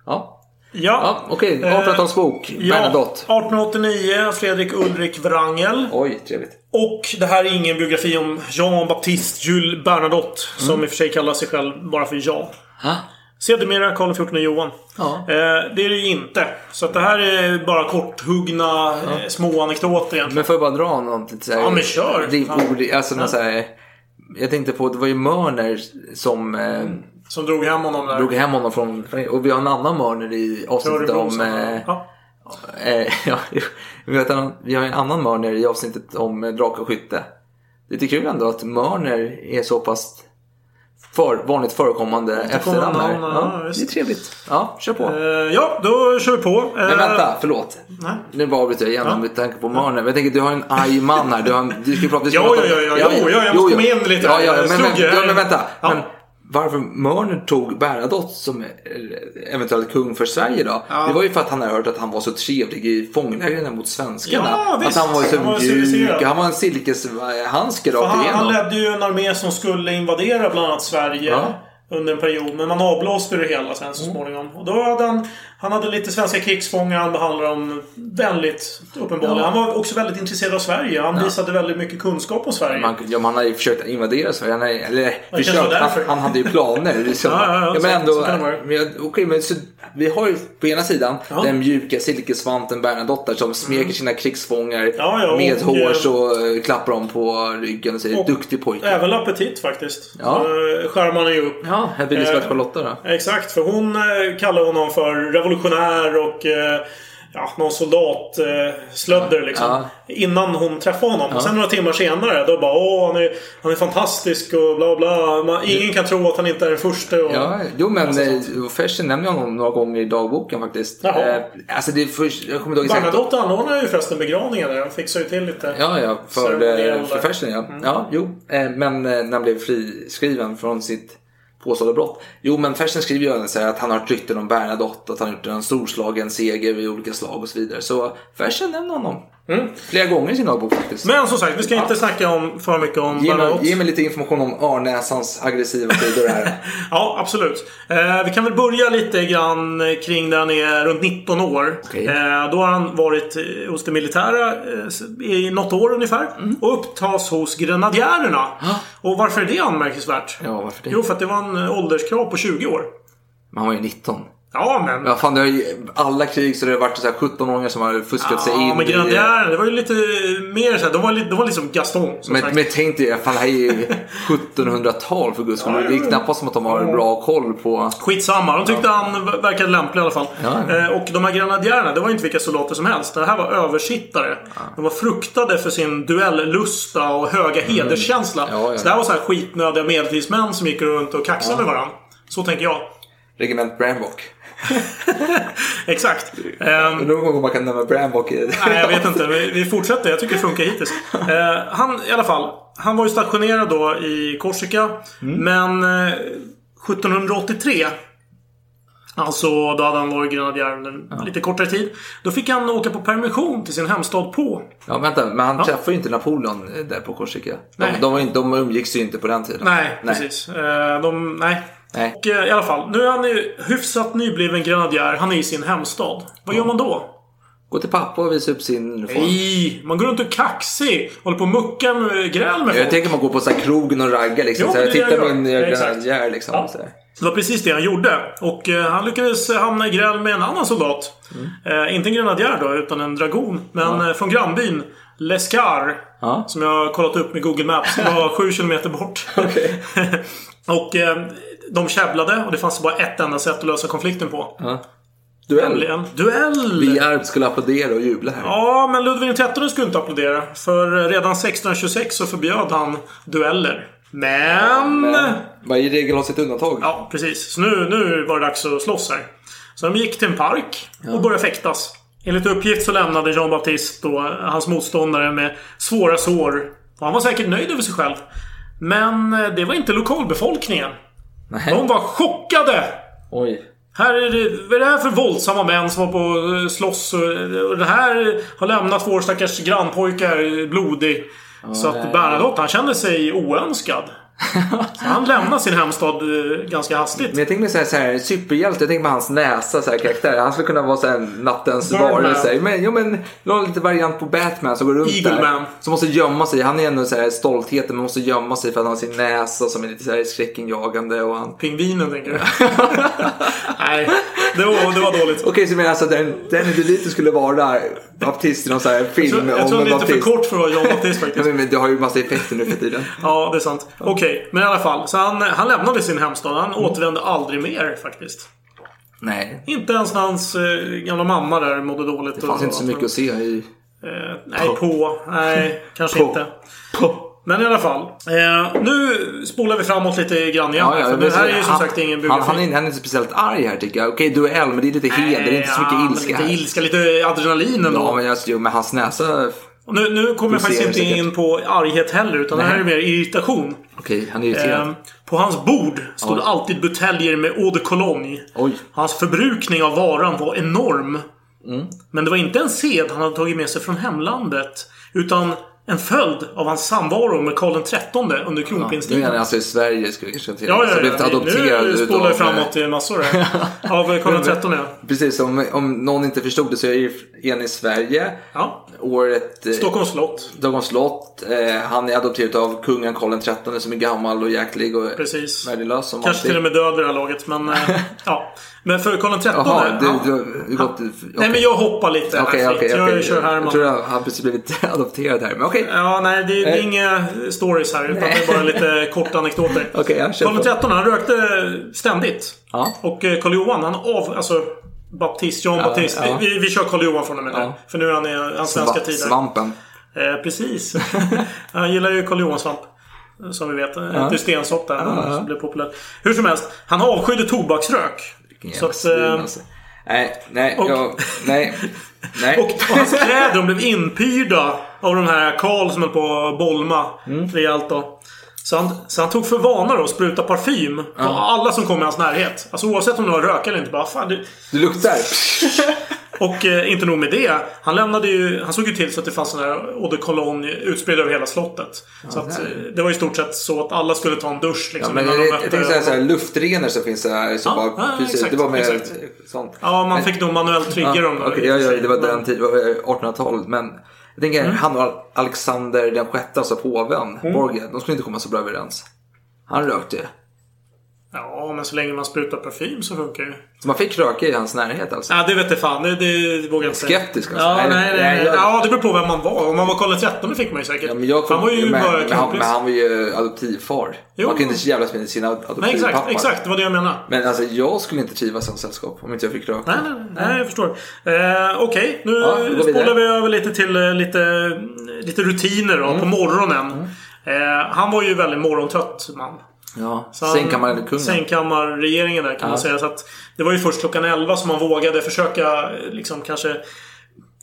Ja, Ja. ja okej. Eh, 1800-talsbok. Ja, Bernadotte. 1889, Fredrik Ulrik Wrangel. Oj, trevligt. Och det här är ingen biografi om Jean-Baptiste Jules Bernadotte. Som Mm. i och för sig kallar sig själv bara för Jean. Ha? Sedermera Karl XIV Johan. Ja. Eh, det är det ju inte. Så att det här är bara korthuggna eh, små anekdoter egentligen. Men får jag bara dra något såhär... Ja, men kör. Det, ord, alltså någon såhär... Jag tänkte på, det var ju Mörner som eh, Som drog hem honom där. drog hem honom från... Och vi har en annan Mörner i avsnittet om... Eh, ja. eh, ja, vi, har en annan Mörner i avsnittet om eh, drake och skytte. Det är lite kul ändå att Mörner är så pass för, vanligt förekommande här. namn, ja, Ja, det är trevligt. Ja, kör på. Eh, ja, då kör vi på. Eh, Men vänta, förlåt. Nej. Nu bara avbryter jag igen Ja. med tanke på Mörner. Men jag tänker, du har en arg man här. Du, har du ska prata... vi ska Ja, prata- ja, jo, ja, jag måste komma in lite Ja, ja, men, men, ja, men vänta. Men, varför Mörner tog Bernadotte som eventuellt kung för Sverige då. Det var ju för att han hade hört att han var så trevlig i fånglägren mot svenskarna. Ja, att han var ju Han var så mjuk. civiliserad. Han var en silkeshandske rakt igenom. han ledde ju en armé som skulle invadera bland annat Sverige. Ja. Under en period. Men man avblåste det hela sen så småningom. Och då hade han... Han hade lite svenska krigsfångar. Han behandlade dem väldigt uppenbarligen. Ja. Han var också väldigt intresserad av Sverige. Han visade väldigt mycket kunskap om Sverige. Man, ja, man hade ju försökt invadera Sverige. Han, eller, försökt, han, han hade ju planer. Liksom. Ja, ja, ja, men så- ändå, så det vara. men, så, vi har ju på ena sidan Ja. den mjuka silkessvanten Bernadotte som smeker sina krigsfångar Mm. Ja, ja, med och, hårs och eh, klappar dem på ryggen och säger Och- duktig pojke. Även L'Appetit faktiskt. Ja. Uh, skärmar han ju upp. Ja, här blir Lisbeth Eh, Charlotta då. Exakt, för hon eh, kallar honom för revolutionär och eh, ja, någon soldat eh, slödder liksom. Ja. Innan hon träffar honom. Och sen några timmar senare då bara åh han är, han är fantastisk och bla bla. Man, ingen kan tro att han inte är den första. Och, Ja, jo men eh, Fersen nämner honom några gånger i dagboken faktiskt. Jaha. Eh, alltså det är först, jag kommer inte ihåg exakt. Bernadotte anordnar ju förresten begravningar där. Han fixar ju till lite. Ja, ja, för, för. Fersen ja. Mm. Ja, jo. Eh, Men när han blev friskriven från sitt påstådda brott. Jo, men Fersen skriver ju så här att han har hört rykten om Bernadotte, att han har gjort en storslagen seger vid olika slag och så vidare. Så Fersen nämner honom. Flera gånger i sin dagbok faktiskt. Mm. Men som sagt, vi ska inte snacka om för mycket om Ge mig, ge mig lite information om Arnäsans aggressiva sidor här. Ja, absolut. Eh, vi kan väl börja lite grann kring där han är runt 19 år. Okej. Eh, då har han varit eh, hos det militära eh, i något år ungefär. Mm. Och upptas hos grenadjärerna. Och varför är det anmärkningsvärt? Ja, varför det? Jo, för att det var en eh, ålderskrav på 20 år. Men han var ju 19. Ja, men... Ja, fan, det har ju, alla krig så det har varit så här 17-åringar som har fuskat sig in. Ja, men grenadjärerna, det var ju lite mer så här, de var, li- de var liksom Gaston. Men, men tänk dig, fan det här är ju 1700-tal för guds skull. Det är knappast som att de har bra koll på... Skitsamma, de tyckte han v- verkade lämplig i alla fall. Ja. Eh, och de här grenadjärerna, det var inte vilka soldater som helst. Det här var översittare. De var fruktade för sin duellusta och höga hederskänsla. Mm. Ja, ja. Så det här var så här skitnödiga medeltidsmän som gick runt och kaxade med varandra. Så tänker jag. Regiment Brambock. Exakt. Ehm, Någon gång man kan nämna Brambock i... Nej, jag vet inte. Vi, vi fortsätter. Jag tycker det funkar hittills. Eh, han, i alla fall. Han var ju stationerad då i Korsika. Mm. Men eh, 1783. Alltså, då hade han varit grenadjär under lite kortare tid. Då fick han åka på permission till sin hemstad på. Ja, vänta. Men han Ja. träffade ju inte Napoleon eh, där på Korsika. De, Nej. de, var inte, de umgicks ju inte på den tiden. Nej, precis. Eh, de, nej. Nej. Och eh, i alla fall. Nu är han ju hyfsat nybliven grenadjär. Han är i sin hemstad. Vad gör man då? Gå till pappa och visa upp sin uniform. Nej! Man går runt och kaxig. Håller på och muckar med gräl med Jag folk. tänker man går på så här krogen och raggar liksom. Jo, så här, det är det titta min gör. Exakt. grenadjär liksom. Ja. Så här. Det var precis det han gjorde. Och eh, han lyckades hamna i gräl med en annan soldat. Eh, inte en grenadjär då, utan en dragon. Men eh, från grannbyn Lescar. Ja. Som jag har kollat upp med Google Maps. Det var sju kilometer bort. Okej. och eh, de käbblade och det fanns bara ett enda sätt att lösa konflikten på. Ja. Duell. Nämligen duell! Vi Arp skulle applådera och jubla här. Ja, men Ludvig XIII skulle inte applådera. För redan 1626 så förbjöd han dueller. Men... Men varje regel har sitt undantag. Ja, precis. Så nu, nu var det dags att slåss här. Så de gick till en park och började fäktas. Enligt uppgift så lämnade Jean Baptiste och hans motståndare med svåra sår. Och han var säkert nöjd över sig själv. Men eh, det var inte lokalbefolkningen. Nej. De var chockade! Oj. Här är det, vad är det här för våldsamma män som var på att slåss? Och, och det här har lämnat vår stackars grannpojkar blodig. Så att Bernadotte, han kände sig oönskad. Så han lämnade sin hemstad eh, ganska hastigt. Men jag tänker mig så här, så här superhjälte. Jag tänker mig hans näsa, så här, karaktär. Han skulle kunna vara så här, nattens varelse. Men, jo, men någon lite variant på Batman som går runt Eagle där. Man. Som måste gömma sig. Han är ändå så här stoltheten men måste gömma sig för att han har sin näsa som är lite så här skräckinjagande. Och han... Pingvinen tänker du? Nej, det var, det var dåligt. Okej, så menar alltså den, den du lite skulle vara baptist i någon så här Jag film tror, jag om tror en det är lite för baptist. kort för att vara John Baptiste Ja, faktiskt. men, men det har ju massa effekter nu för tiden. Ja, det är sant. Okej, men i alla fall. Så han, han lämnade sin hemstad. Han återvände aldrig mer faktiskt. Nej, Inte ens när hans eh, gamla mamma där mådde dåligt. det fanns inte så mycket att se i... Eh, nej, på. Nej, kanske På. inte. På. Men i alla fall. Eh, nu spolar vi framåt lite grann igen. här, för men det här är ju som han, sagt ingen han, biografi. han, är, han är inte speciellt arg här tycker jag. Okej, duell, men det är lite heder. Det är inte så mycket Ja, men ilska Lite här. ilska, lite adrenalin ändå. Ja, men jag, jo, med hans näsa... Nu, nu kommer jag faktiskt inte in på arghet heller. Utan det här Nej. är mer irritation. Okej, han är irriterad. Eh, på hans bord stod Ja. alltid buteljer med eau de cologne. Oj. Hans förbrukning av varan var enorm. Mm. Men det var inte en sed han hade tagit med sig från hemlandet. Utan en följd av hans samvaro med Karl XIII under Nu menar kronprinstiden. jag alltså i Sverige skulle vi kanske till. Ja, ja, blivit ja. adopterad Nu spolar utav- jag framåt i massor här. Av Karl XIII, ja. Precis, om, om någon inte förstod det så är en i Sverige. ja. Året... eh, Stockholms slott. Stockholms slott. Eh, han är adopterad av kungen Karl XIII som är gammal och jäklig och Precis. värdelös. Som Kanske till och med död vid det här laget, men... eh, ja. Men för Karl XIII... Jaha, du, han- du, du gått... Nej, men jag hoppar lite Okej, här okej, fritt. okej. Jag kör Jag Herman. tror att han precis blivit adopterad här, men okej. Ja, nej, det, det är Nej. inga stories här. Utan det är bara lite korta anekdoter. Jag kör Karl. XIII, han rökte ständigt. Ja. Och eh, Karl Johan, han av... Alltså, Baptist, John Baptist. ja. Vi, vi kör Karl Johan från och med nu. Ja. För nu är han i hans svenska Sva- tider. Svampen. Eh, precis. han gillar ju Karl Johan-svamp. Som vi vet. Ja. Ett stensopp där. Ja, ja. Som blev populärt. Hur som helst. Han avskydde tobaksrök. Så att, Jävla svin, eh, alltså. Nej, nej, och- jag, nej. Nej. Och, hans kläder de blev inpyrda av de här Karl som höll på att bolma Mm. rejält då. Så han, så han tog för vana då att spruta parfym på alla som kom i hans närhet. Alltså oavsett om det var rök eller inte. Bara, fan, det... Du luktar. Och eh, inte nog med det. Han lämnade ju... Han såg ju till så att det fanns sån här eau de cologne utspridda över hela slottet. så att, eh, det var i stort sett så att alla skulle ta en dusch Ja, liksom. men innan jag, tänkte säga här, luftrenare som finns här. Så Ja, bara, ja, precis, exakt, det var med exakt. sånt. Ja, man Men- fick nog manuellt trigga dem. ja, och för ja, sig. det var den tiden, det var 1800-talet. Men jag tänker, Mm. han och Alexander den sjätte, alltså påven, Borgia, de skulle inte komma så bra överens. Han rökte. Ja, men så länge man sprutar parfym så funkar det. Så man fick röka i hans närhet alltså. Ja, det vet jag fan. Det, det vågar jag inte säga. Skeptisk alltså. Ja, nej, nej, nej. jag- Ja, det beror på vem man var. Om man var Karl XIII fick man ju säkert. Ja, men jag För han var ju men, bara men, han, men han var ju adoptivfar. Jo. Man kan inte jävlas med sina adoptivpappar. Nej, exakt. Exakt. Det var det jag menade. Men alltså jag skulle inte trivas hans sällskap om inte jag fick röka. Nej, nej, nej. nej jag förstår. Eh, Okej, nu Ja, vi spolar vi över lite till eh, lite, lite rutiner då, Mm. på morgonen. Eh, han var ju väldigt morgontrött man. Ja, Så där kan Ja. man säga. Så att det var ju först klockan 11 som man vågade försöka liksom kanske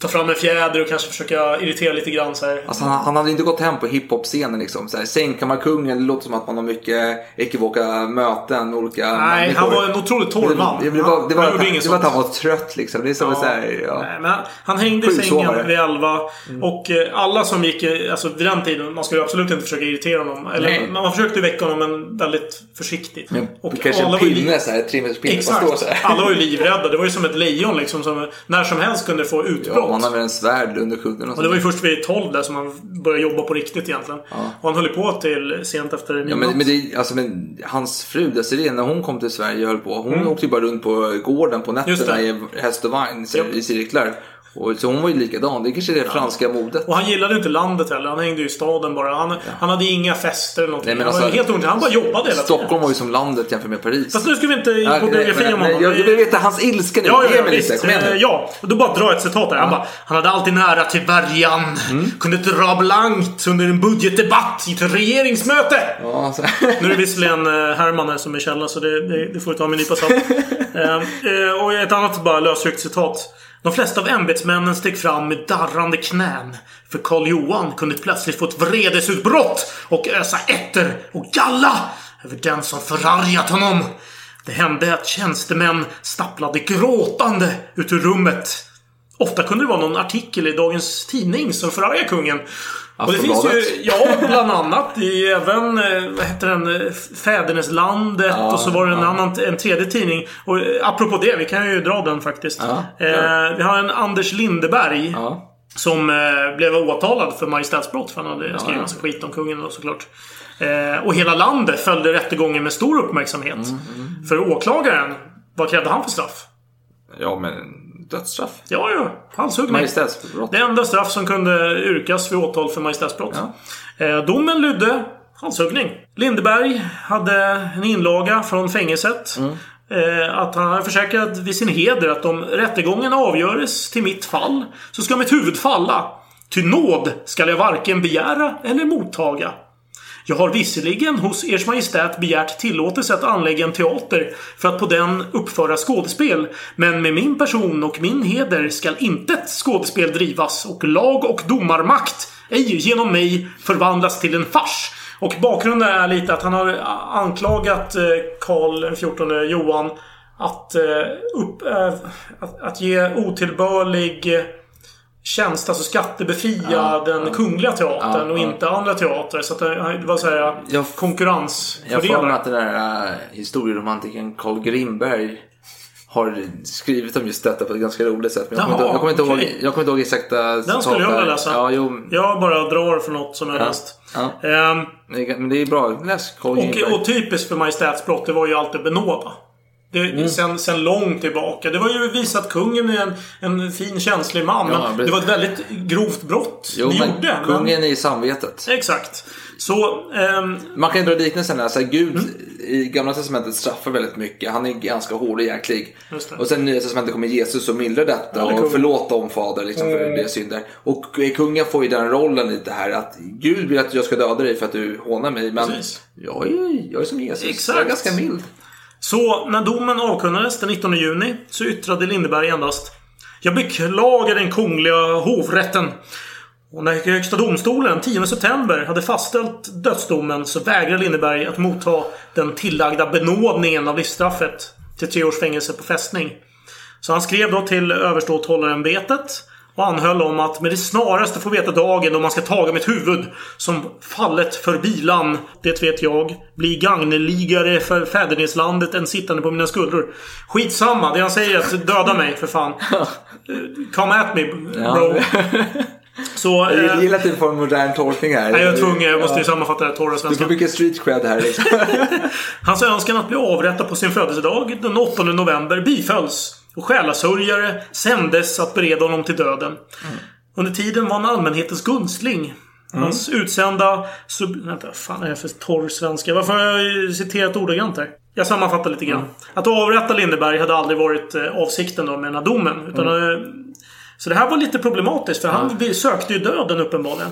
ta fram en fjäder och kanske försöka irritera lite grann så här. Alltså han, han hade inte gått hem på hiphop-scenen liksom. Så här, Sängkammarkungen, det låter som att man har mycket ekivoka möten olika Nej, människor. han var en otroligt torr man. Det, det, var, det, var, att, inget det var att han var trött liksom. Det är som Ja. så här, ja. Nej, men han- han hängde i sängen vid 11. Och eh, alla som gick, alltså vid den tiden, man skulle absolut inte försöka irritera honom. Eller Nej. man försökte väcka honom men väldigt försiktigt. Men och kanske en alla var ju pinne li- så här, tre meters pinne. Exakt. så här. Alla var ju livrädda. Det var ju som ett lejon liksom som när som helst kunde få utbrott. Ja, man har väl en svärd under kudden och Och det var ju först vid 12 där som han började jobba på riktigt egentligen. Och han höll på till sent efter Ja, midnatt. men, men, det, alltså, men hans fru Desirée, när hon kom till Sverige och höll på. Hon åkte ju bara runt på gården på Mm. Nätterna i häst och vagn i cirklar. Och, så hon var ju likadan. Det kanske är det franska modet. Och han gillade inte landet heller. Han hängde ju i staden bara. Han, han hade inga fester eller någonting. Nej, men han var alltså, helt ointressant. Han bara jobbade hela tiden. Stockholm var ju som landet jämfört med Paris. Fast nu ska vi inte in Ja, på biografi om honom. Jag, jag Vi- vill veta hans ilska nu. Ja, ja, Ge ja mig lite. Kom igen Eh, nu. Ja, och då bara dra ett citat där. Han bara Han hade alltid nära till värjan. Mm. Kunde dra blankt under en budgetdebatt i ett regeringsmöte. Ja, alltså. Nu är det visserligen eh, Herman här som är källa så det, det, det får du ta med en nypa salt. Eh, eh, och ett annat bara lösryckt citat. De flesta av ämbetsmännen steg fram med darrande knän. För Karl Johan kunde plötsligt få ett vredesutbrott och ösa etter och galla över den som förargat honom. Det hände att tjänstemän stapplade gråtande ut ur rummet. Ofta kunde det vara någon artikel i dagens tidning som förargade kungen. Och det finns ju, ja, bland annat. i även, eh, vad heter den, eh, Fäderneslandet Ja, och så var det en ja. annan, en tredje tidning. Och eh, apropå det, vi kan ju dra den faktiskt. Ja, eh, vi har en Anders Lindeberg. Som eh, blev åtalad för majestätsbrott för han hade skrivit massa skit om kungen då såklart. Eh, och hela landet följde rättegången med stor uppmärksamhet. Mm, För åklagaren, vad krävde han för straff? ja, men dödsstraff. Ja, ja. Halshuggning. Majestätsbrott. Det enda straff som kunde yrkas vid åtal för majestätsbrott. Eh, domen lydde halshuggning. Lindeberg hade en inlaga från fängelset. Eh, att han hade försäkrat vid sin heder att om rättegången avgöres till mitt fall så ska mitt huvud falla. Ty nåd skall jag varken begära eller mottaga. Jag har visserligen hos Ers Majestät begärt tillåtelse att anlägga en teater för att på den uppföra skådespel. Men med min person och min heder skall intet skådespel drivas och lag och domarmakt ej genom mig förvandlas till en fars. Och bakgrunden är lite att han har anklagat eh, Karl XIV Johan att, eh, upp, eh, att, att ge otillbörlig tjänst, alltså skattebefria Ja, den kungliga teatern Ja, och inte andra teatrar. Så att det, var så här Jag- Jag får konkurrensfördelar. att den där äh, historieromantikern Carl Grimberg har skrivit om just detta på ett ganska roligt sätt. Men jag, kommer, Jaha, inte, jag, kommer, inte, ihåg, jag kommer inte ihåg exakta Den skulle jag vilja läsa. Ja, jo, Jag bara drar för något som jag Ja. läst. ja. Ehm, Men det- är bra. Läs Carl Grimberg. och, och typiskt för majestätsbrott, det var ju alltid benåda. Det, Mm. sen, sen långt tillbaka. Det var ju visat kungen är en, en fin känslig man. Ja, men det var ett väldigt grovt brott Jo, ni men gjorde. kungen är i samvetet. Exakt. Så... ehm, Man kan ju dra liknelsen här. Så här Gud Mm. i Gamla Testamentet straffar väldigt mycket. Han är ganska hård och jäklig. Och sen i Nya Testamentet kommer Jesus och mildrar detta Ja, det och kung. förlåta om fader liksom, för Mm. deras synder. Och kungen får ju den rollen lite här att Gud vill att jag ska döda dig för att du hånar mig. Men Precis. jag är, jag är som Jesus. Exakt. Jag är ganska mild. Så när domen avkunnades den 19 juni så yttrade Lindeberg endast Jag beklagar den kungliga hovrätten. Och när Högsta domstolen 10 september hade fastställt dödsdomen så vägrade Lindeberg att motta den tillagda benådningen av livsstraffet till tre års fängelse på fästning. Så han skrev då till överståthållarämbetet och anhöll om att med det snaraste få veta dagen då man ska taga mitt huvud som fallet för bilan, det vet jag, bli gagneligare för fäderneslandet än sittande på mina skuldror. Skitsamma, det han säger är att döda mig för fan. Come at me bro. Så... Jag eh, gillar att du får en modern tolkning här. Nej, jag är tvungen. Jag måste ju sammanfatta det här torra Du svenska. får mycket street cred här. Liksom. Hans önskan att bli avrättad på sin födelsedag den 8 november bifölls. Och själasörjare sändes att bereda honom till döden. Under tiden var han allmänhetens gunstling. Hans utsända... Sub... Vänta, vad fan är det för torr svenska? Varför har jag citerat ordagrant här? Jag sammanfattar lite grann. Att avrätta Lindeberg hade aldrig varit eh, avsikten då med den här domen. Utan, eh, Så det här var lite problematiskt för han sökte ju döden uppenbarligen.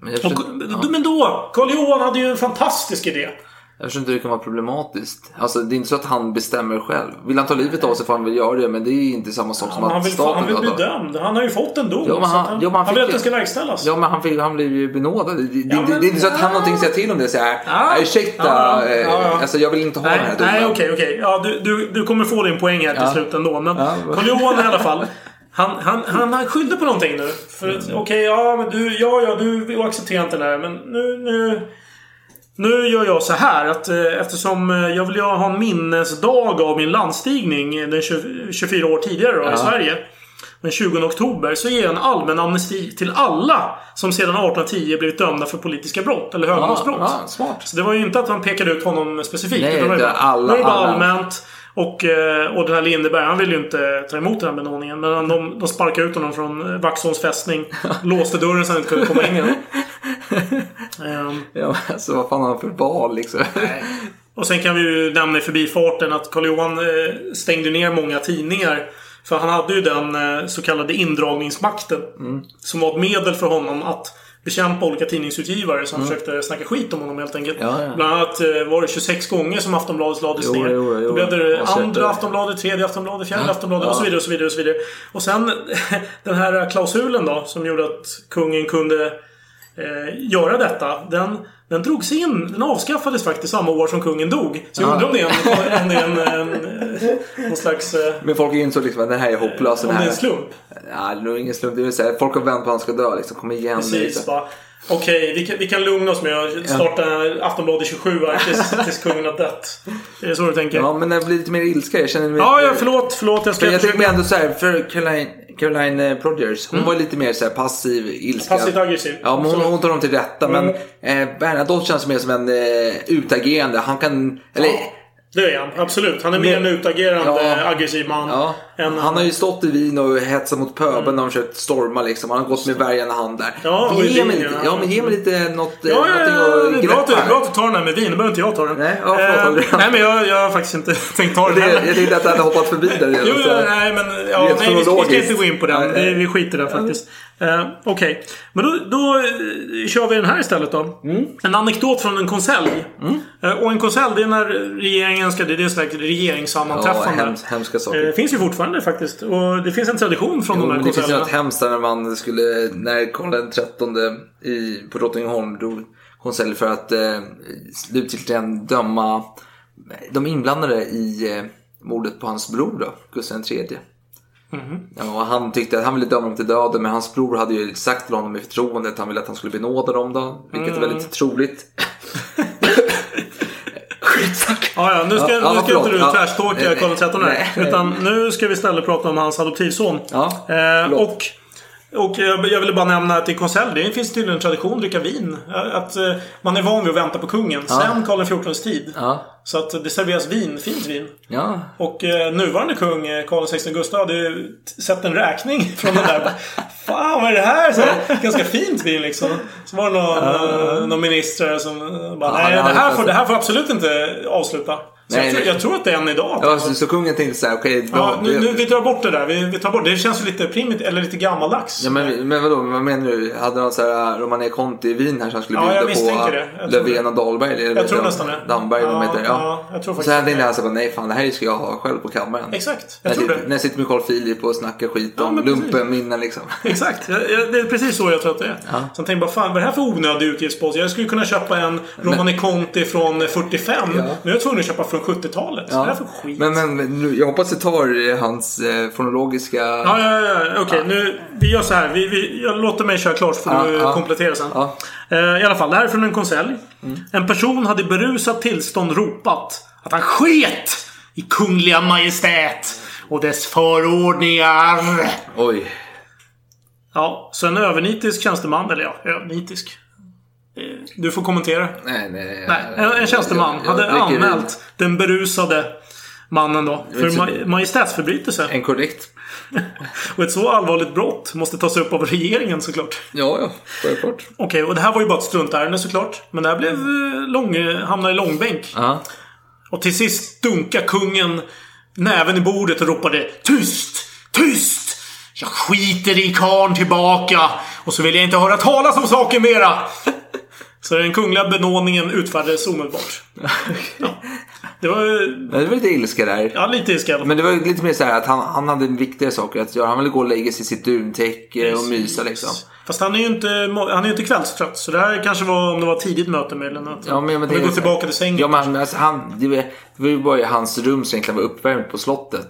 Men Och, ja. Men då! Karl Johan hade ju en fantastisk idé. Jag förstår inte hur det kan vara problematiskt. Alltså, det är inte så att han bestämmer själv. Vill han ta livet av sig får han väl göra det. Men det är inte samma sak som han att vill, staten han vill bli dömd. Han har ju fått en dom. Ja, han- att han, ja, han han vill att den ska verkställas. Ja, men han, fick, han blev ju benådad. Det, Ja, det, men- det är inte så att han har någonting att säga till om det. Här, Ja. ursäkta, Ja, ja, eh, ja. Alltså, jag vill inte ha den Nej, här domen. nej okej, okej. Ja, du, du, du kommer få din poäng här till Ja. slut ändå. Men Ja. Karl Johan i alla fall. Han, han, han, han skyllde på någonting nu. För att, okej, ja men du, ja, ja, du accepterar inte det här. Men nu, nu... Nu gör jag så här att eh, eftersom eh, jag vill ha en minnesdag av min landstigning eh, den 20, 24 år tidigare då, i Ja. Sverige. Den 20 oktober så ger jag en allmän amnesti till alla som sedan 1810 blivit dömda för politiska brott eller högmålsbrott. Ja, ja, smart. Så det var ju inte att han pekade ut honom specifikt. Nej, utan det var ju alla- bara allmänt. Och, och den här Lindeberg, han ville ju inte ta emot den här benådningen. Men de, de sparkade ut honom från Vaxholms fästning. låste dörren så han inte kunde komma in igen. Ehm, Ja, alltså, vad fan har han för val liksom? och sen kan vi ju nämna i förbifarten att Karl Johan eh, stängde ner många tidningar. För han hade ju den eh, så kallade indragningsmakten. Som var ett medel för honom att bekämpa olika tidningsutgivare som försökte snacka skit om honom helt enkelt. Ja, ja. Bland annat eh, var det 26 gånger som Aftonbladet lades Jo, ner. jo, jo. Då blev det andra det. Aftonbladet, tredje Aftonbladet, fjärde Aftonbladet Ja. och så vidare och så vidare och så vidare. Och sen den här klausulen då som gjorde att kungen kunde eh, göra detta. Den, den drogs in. Den avskaffades faktiskt samma år som kungen dog. Så jag Ja. undrar om det är en, om det är en, en, eh, någon slags... Eh, Men folk insåg liksom att den här är hopplös. den om det är här. en slump. Ja, det är nog ingen slump. Det vill säga, folk har vänt på att han ska dö. Liksom. Kom igen. Precis. liksom. Okej, vi, kan, vi kan lugna oss med att starta Aftonbladet 27 här tills, tills kungen har dött. Det är så du tänker? Ja, men det blir lite mer ilska. Jag känner mig... Ja, ja, förlåt, förlåt. Jag ska För jag tänker mig ändå så här, för Caroline, Caroline eh, Progers, hon var lite mer så här passiv, ilska. Passivt aggressiv. Ja, men hon, hon tar dem till rätta. Men eh, Bernadotte känns mer som en eh, utagerande. Han kan... Eller, Det är han, absolut. Han är mer en utagerande, Ja. aggressiv man. ja, än- han har ju stått i Wien och hetsat mot pöbeln när de försökt storma liksom. Han har gått med värjande hand där. Ja, ge, mig Wien, lite, ja. ja, men ge mig lite något, Ja, ja, ja, någonting bra att, du, greppa bra att du tar den här med vin. Nu behöver inte jag ta den. Nej, ja, förlåt, Eh, nej, men jag, jag har faktiskt inte tänkt ta den Det, jag tänkte att jag hade hoppat förbi det redan. Jo, nej, men ja, nej, vi, vi ska inte gå in på den. Nej, vi skiter den faktiskt. Uh, Okej. Men då, då eh, kör vi den här istället då. Mm. En anekdot från en konselj. Eh, och en konselj, det är när regeringen ska... Det är ett Ja, regeringssammanträffande. hems, hemska Eh, saker. Det finns ju fortfarande faktiskt. Och det finns en tradition från Jo, de här men det finns ju något hemskt när man skulle, när Karl den trettonde i, på Drottningholm drog, konselj för att eh, slutgiltigt döma de inblandade i eh, mordet på hans bror då, Gustav III. Ja, och han tyckte att han ville döma dem till döden men hans bror hade ju sagt till honom i förtroende att han ville att han skulle benåda dem då. Vilket är väldigt troligt. Skitsack. Ja, ja, nu ska, Ja, nu ska inte du trashtalka Karl XIII här. Utan nu ska vi istället prata om hans adoptivson. Ja, eh, och och jag ville bara nämna att i konselj, det finns tydligen en tradition att dricka vin. Att eh, man är van vid att vänta på kungen. Sen Karl XIVs tid. Ja, Så att det serveras vin, fint vin. ja. Och eh, nuvarande kung, eh, Karl XVI Gustav, hade ju sett en räkning från den där. Fan vad är det här? Så, ganska fint vin liksom. Så var det någon, eh, någon minister som bara, Ja, nej det här, får, det här får absolut inte avsluta. Så Nej, jag, tror, jag tror att det är än idag. ja så, så kungen tänkte så här, okej. Ja, bra, nu, nu, vi tar bort det där. Vi, vi tar bort det. Det känns ju lite primitivt, eller lite gammaldags. Ja, men, men vadå, vad menar du? Hade han så här Romania Conti i Wien här som skulle Ja, bjuda misstänker på tror Löfven och Dahlberg? Eller Jag tror de- nästan det. Damberg, ja, de Ja, heter. ja, Ja. jag tror faktiskt sen det. tänkte han så här, nej fan det här ska jag ha själv på kammaren. Exakt, När jag tror jag, det. när jag sitter med Carl Philip och snackar skit Ja, om lumpenminnen liksom. Exakt, det är precis så jag tror att det är. Så jag tänkte bara, fan vad är det här för onödig utgiftspost? Jag skulle kunna köpa en Romani Conti från 45. Nu är jag tvungen att köpa från 70-talet. Vad är det för skit? Men, men men nu, jag hoppas du tar eh, hans eh, fonologiska... Ja, ja, ja. Okej, nu... Vi gör så här. Vi, vi, jag låter mig köra klart så får Ja, du ja. komplettera sen. Ja. Eh, I alla fall, det här är från en konselj. En person hade i berusat tillstånd ropat att han sket i Kungliga Majestät och dess förordningar. Oj. Ja, så en övernitisk tjänsteman, eller ja, övernitisk. Eh, Du får kommentera. Nej, nej. Nej, en, en tjänsteman jag- jag hade anmält den berusade mannen då för ma majestätsförbrytelse. En korrekt. Och ett så allvarligt brott måste tas upp av regeringen såklart. Ja, ja. Självklart. Okej, och det här var ju bara ett struntärende såklart. Men det här blev eh, lång, hamnade i långbänk. Ja. Och till sist dunkade kungen näven i bordet och ropade Tyst! Tyst! Jag skiter i karn tillbaka! Och så vill jag inte höra talas om saken mera! Så den kungliga benådningen utfärdades omedelbart. Ja. Det var ju... Det var lite ilska där. Ja, lite ilska. Men det var lite mer så här att han, han hade viktigare saker att göra. Han ville gå och lägga sig i sitt duntäcke och mysa liksom. Fast han är ju inte, han är inte kvällstrött. Så det här kanske var om det var tidigt möte eller något. Ja, men, men han vill gå tillbaka till sängen. Ja, men alltså, han, det, var, det var ju bara hans rum som egentligen var uppvärmt på slottet.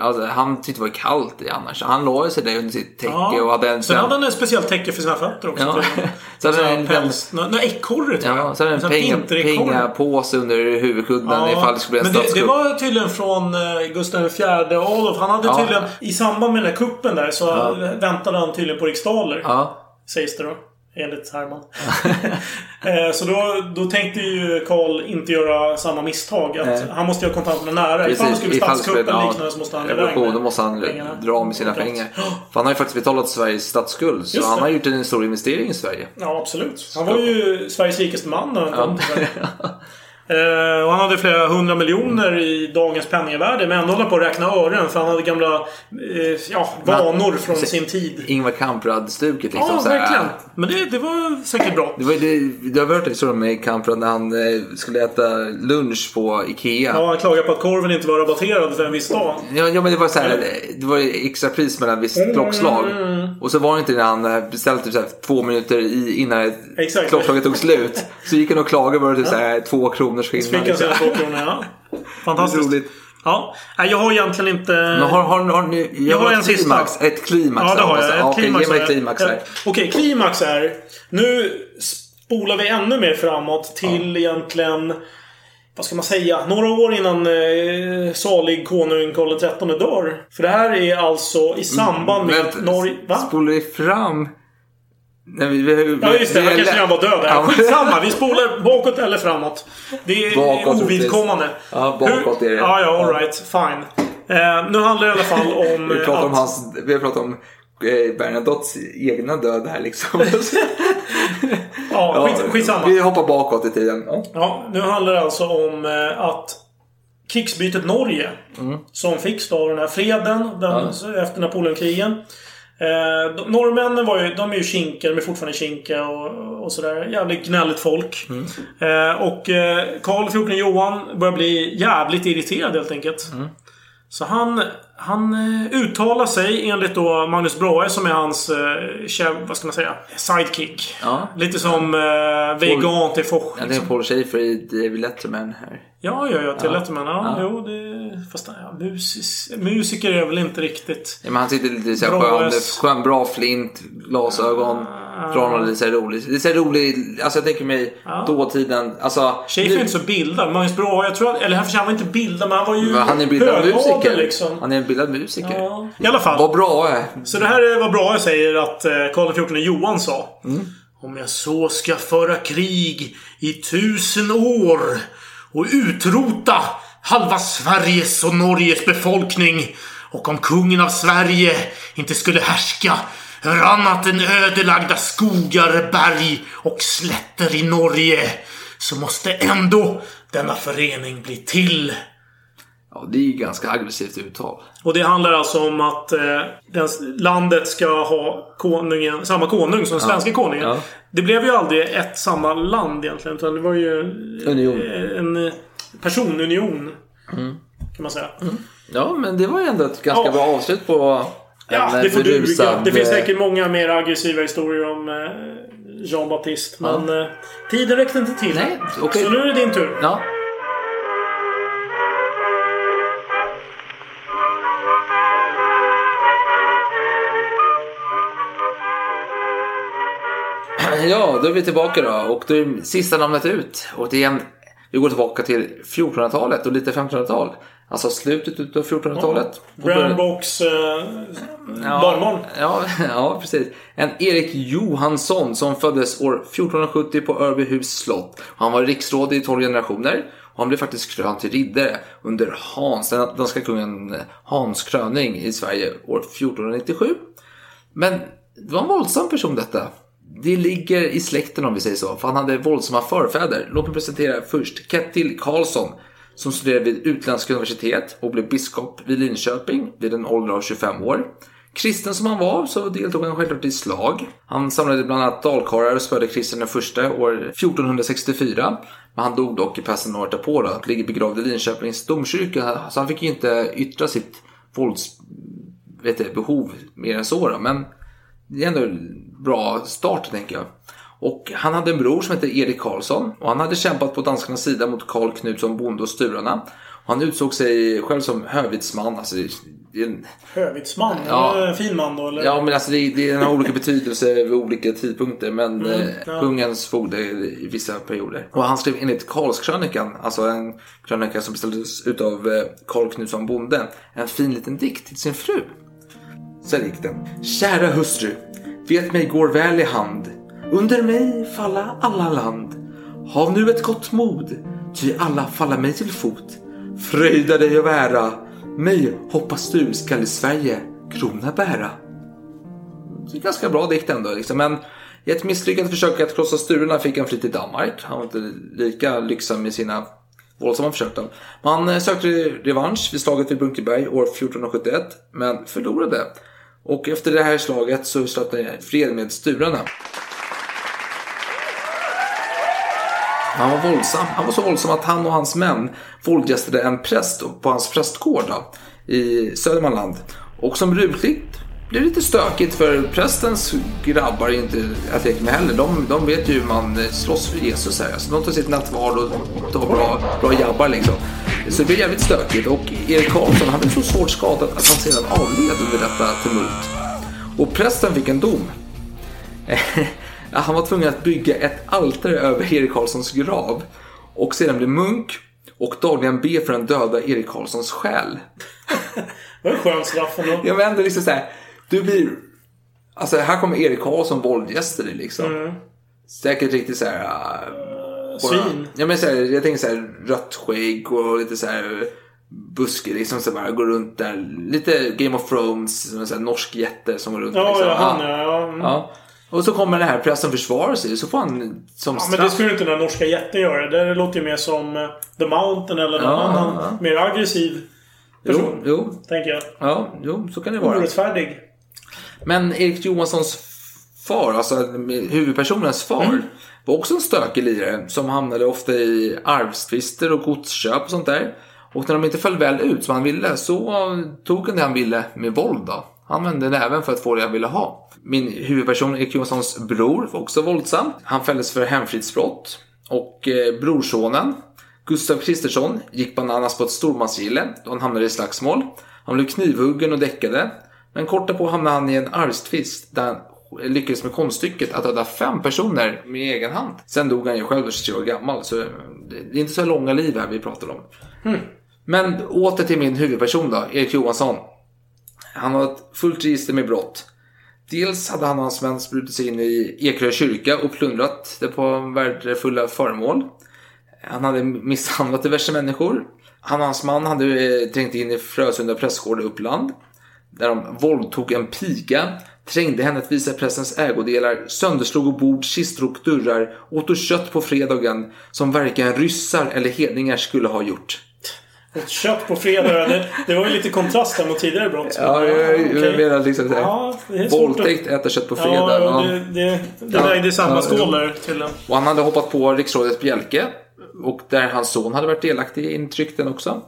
Alltså, han tyckte det var kallt i annars. Han la sig där under sitt täcke och hade en... Sen hade han ett speciellt täcke för sina fötter också. Ja. Så hade han en- päls. Några några ekorre tror jag. Ja, så hade En han en vinterekorre. Pengapåse under huvudkudden ifall det skulle bli en men det, det statskupp. var tydligen från eh, Gustav IV Adolf. Han hade Ja. tydligen, i samband med den här kuppen där, så väntade han tydligen på riksdaler. Ja. Sägs det då. Enligt Herman. eh, så då, då tänkte ju Karl inte göra samma misstag. Han måste ju ha kontanterna nära. Ifall det skulle bli statskupp eller ja, liknande så måste han revolution, med Då måste han pengarna. dra med sina pengar. För han har ju faktiskt betalat Sveriges statsskuld. Så Just han det. har gjort en stor investering i Sverige. Ja, absolut. Han var ju Sveriges rikaste man när han kom till Sverige. Och han hade flera hundra miljoner i dagens penningvärde. Men ändå hålla på att räkna ören. För han hade gamla eh, ja, vanor från sin tid. Ingvar Kamprad-stuket liksom. Ja, så här. verkligen. Men det, det var säkert bra. Det var, det, du har hört historien med Kamprad när han eh, skulle äta lunch på Ikea. Ja, han klagade på att korven inte var rabatterad för en viss dag. Ja, ja men det var så här, det var extra pris mellan visst klockslag. Och så var det inte när han beställde typ så här, två minuter i, innan klockslaget tog slut. Så gick han och klagade det typ så här, två kronors skillnad. Fick sina två kronor, ja. Fantastiskt. Roligt. Ja, jag har egentligen inte... Men har, har, har ni, jag, Jag har har en ett sista. klimax. Ett klimax. Ja, det har jag. Ja, Ett okej, klimax ge mig ett jag. klimax här. Eh, Okej, klimax är... Nu spolar vi ännu mer framåt till egentligen... Vad ska man säga? Några år innan eh, salig konung Karl XIII dör. För det här är alltså i samband med Vänta, Norge... Va? Spolar vi fram? Nej, vi, vi, Ja just det, vi- han kanske redan var död. Ja, Ja, Skitsamma, vi spolar bakåt eller framåt. Det är Bakåt, ovidkommande. Ja, bakåt är det. Ja, ja, alright. Fine. Eh, nu handlar det i alla fall om... Vi eh, pratar om att- hans, vi har pratat om eh, Bernadottes egna död här liksom. Ja, skit, skitsamma. Vi hoppar bakåt i tiden. Ja. Ja, nu handlar det alltså om eh, att krigsbytet Norge som fick då av den här freden den, efter Napoleonkrigen. Eh, norrmännen var ju, de är ju kinka, de är fortfarande kinka och, och sådär. Jävligt gnälligt folk. Eh, och eh, Karl XIV Johan börjar bli jävligt irriterad helt enkelt. Så han, han eh, uttalar sig enligt då Magnus Brahe som är hans, eh, vad ska man säga, sidekick. Ja. Lite som eh, Vegan till Foch. Ja, det är Paul Schaefer i David Letterman här. Ja, ja, ja. Till Ja. Letterman. Ja, Ja. jo, det... Fast ja, musis, musiker är väl inte riktigt... Ja, men han sitter lite såhär Bra skön, skön, bra flint, glasögon. Drar någon lite såhär rolig. Det är såhär rolig, alltså jag tänker mig dåtiden. Alltså, Schäfer är inte så bildad. Magnus Brahe, jag tror att... Eller han han var inte bildad, men han var ju Men han är en bildad musiker. liksom. Han är en bildad musiker. Ja. I alla fall. Vad bra är. Så det här är vad Brahe säger att eh, Karl XIV Johan sa. Mm. Om jag så ska föra krig i tusen år och utrota halva Sveriges och Norges befolkning och om kungen av Sverige inte skulle härska över annat än ödelagda skogar, berg och slätter i Norge så måste ändå denna förening bli till. Ja, det är ju ganska aggressivt uttal. Och det handlar alltså om att eh, den, landet ska ha konungen, samma konung som den svenska konungen. ja. Det blev ju aldrig ett samma land egentligen. Utan det var ju Union. eh, en personunion. Kan man säga. Ja, men det var ju ändå ett ganska Ja. bra avslut på Ja, en det får duga. berusad... Det finns säkert många mer aggressiva historier om eh, Jean Baptiste. Men eh, tiden räckte inte till. Nej, okej. Så nu är det din tur. Ja. Ja, då är vi tillbaka då. Och då är sista namnet ut. Och det är en, vi går tillbaka till 1400-talet och lite 1500-tal. Alltså slutet av 1400-talet. Och början- Brandbox eh, barnbarn. Ja, ja, precis. En Erik Johansson som föddes år 1470 på Örbyhus slott. Han var riksråd i 12 generationer. Och han blev faktiskt krönt till riddare under Hans, den danska kungen Hans kröning i Sverige år 1497. Men det var en våldsam person detta. Det ligger i släkten om vi säger så, för han hade våldsamma förfäder. Låt mig presentera först Kettil Karlsson som studerade vid utländska universitet och blev biskop vid Linköping vid en ålder av 25 år. Kristen som han var så deltog han självklart i slag. Han samlade bland annat dalkarlar och spöade Kristian den första år 1464. Men han dog dock i passen året därpå då, ligger begravd i Linköpings domkyrka. Så han fick ju inte yttra sitt våldsbehov mer än så då. Men det är ändå bra start tänker jag. Och han hade en bror som hette Erik Karlsson och han hade kämpat på danskarnas sida mot Karl Knutsson bonde och Sturarna. Och han utsåg sig själv som hövitsman. Alltså, en, Hövitsman. Ja. En fin man då eller? ja men alltså det, det har olika betydelser vid olika tidpunkter. Men eh, ja. kungens fogde i vissa perioder. Och han skrev enligt Karlskrönikan, alltså en krönika som beställdes utav eh, Karl Knutsson bonde, en fin liten dikt till sin fru. Så här gick den. Kära hustru, vet mig går väl i hand. Under mig falla alla land. Hav nu ett gott mod, ty alla falla mig till fot. Fröjda dig och ära, mig hoppas du skall i Sverige krona bära. Det är ganska bra dikt ändå liksom, men i ett misslyckat försök att krossa Sturena fick han fly till Danmark. Han var inte lika lycksam i sina våldsamma försök. då. Men han eh, sökte revansch vid slaget vid Brunkeberg år 1471, men förlorade. Och efter det här slaget så slöt han fred med Sturarna. Han var våldsam. Han var så våldsam att han och hans män våldgästade en präst på hans prästgård då, i Södermanland. Och som brukligt blev det lite stökigt för prästens grabbar är inte att leka med heller. De, de vet ju hur man slåss för Jesus här. Så de tar sitt nattvard och tar bra, bra jabbar liksom. Så det blev jävligt stökigt och Erik Karlsson han blev så svårt skadad att han sedan avled under detta tumult. Och prästen fick en dom. Han var tvungen att bygga ett altare över Erik Karlssons grav och sedan bli munk och dagligen be för den döda Erik Karlssons själ. Var en skön straff ändå. Jag ändå liksom så här, du blir... Alltså här kommer Erik Karlsson våldgäster dig liksom. Säkert riktigt så här... äh, Svin. Ja men så här, jag tänker så här rött skägg och lite så här buske liksom så bara går runt där. Lite Game of Thrones, som en sån här norsk jätte som går runt Ja, liksom. ja, han ja. ja. Mm. Ja. Och så kommer den här prästen försvara sig så får han som Ja, straff... men det skulle inte den norska jätten göra. Det låter ju mer som eh, The Mountain eller någon Ja, annan ja. mer aggressiv person. Jo, jo, Tänker jag. ja, jo, så kan det vara. Orättfärdig. Men Erik Johanssons far, alltså huvudpersonens far, Mm var också en stökig lirare som hamnade ofta i arvstvister och godsköp och sånt där. Och när de inte föll väl ut som han ville så tog han det han ville med våld då. Han använde näven för att få det han ville ha. Min huvudperson, Erik Johanssons bror, var också våldsam. Han fälldes för hemfridsbrott. Och eh, brorsonen, Gustav Kristersson, gick bananas på ett stormansgille då han hamnade i slagsmål. Han blev knivhuggen och däckade. Men kort därpå hamnade han i en arvstvist där han lyckades med konststycket att döda fem personer med egen hand. Sen dog han ju själv 23 år gammal, så det är inte så långa liv här vi pratar om. Men åter till min huvudperson då, Erik Johansson. Han har ett fullt register med brott. Dels hade han och hans män brutit sig in i Ekerö kyrka och plundrat det på värdefulla föremål. Han hade misshandlat diverse människor. Han och hans man hade eh, trängt in i Frösunda prästgård i Uppland. Där de våldtog en piga, trängde henne att visa prästens ägodelar, sönderslog bord, kistor och dörrar, åt och kött på fredagen som varken ryssar eller hedningar skulle ha gjort. Ett kött på fredag. Det, det var ju lite kontrast mot tidigare brott. Ja, jag, jag okej. menar liksom Ja, det svårt Våldtäkt, äta kött på fredag. Ja, ja. det, det, det Ja. vägde i samma Ja, skål där till en. Och han hade hoppat på riksrådet Bjelke. Och där hans son hade varit delaktig i intrykten också.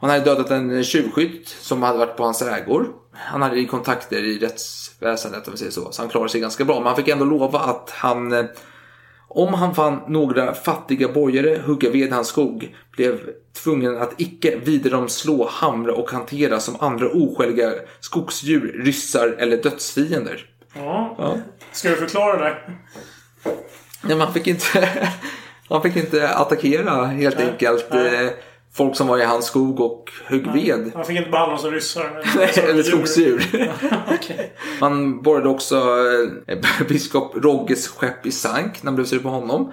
Han hade dödat en tjuvskytt som hade varit på hans ägor. Han hade kontakter i rättsväsendet om vi säger så. Så han klarade sig ganska bra. Men han fick ändå lova att han eh, om han fann några fattiga borgare hugga ved hans skog blev tvungen att icke vidare dem slå, hamra och hantera som andra oskäliga skogsdjur, ryssar eller dödsfiender. Ja. Ja. Ska du förklara det? Nej, man fick inte, man fick inte attackera helt Nej, enkelt nej. Folk som var i hans skog och högg ved. Han fick inte behandlas som ryssar. eller skogsdjur. Man borrade också eh, biskop Rogges skepp i sank när man blev sur på honom.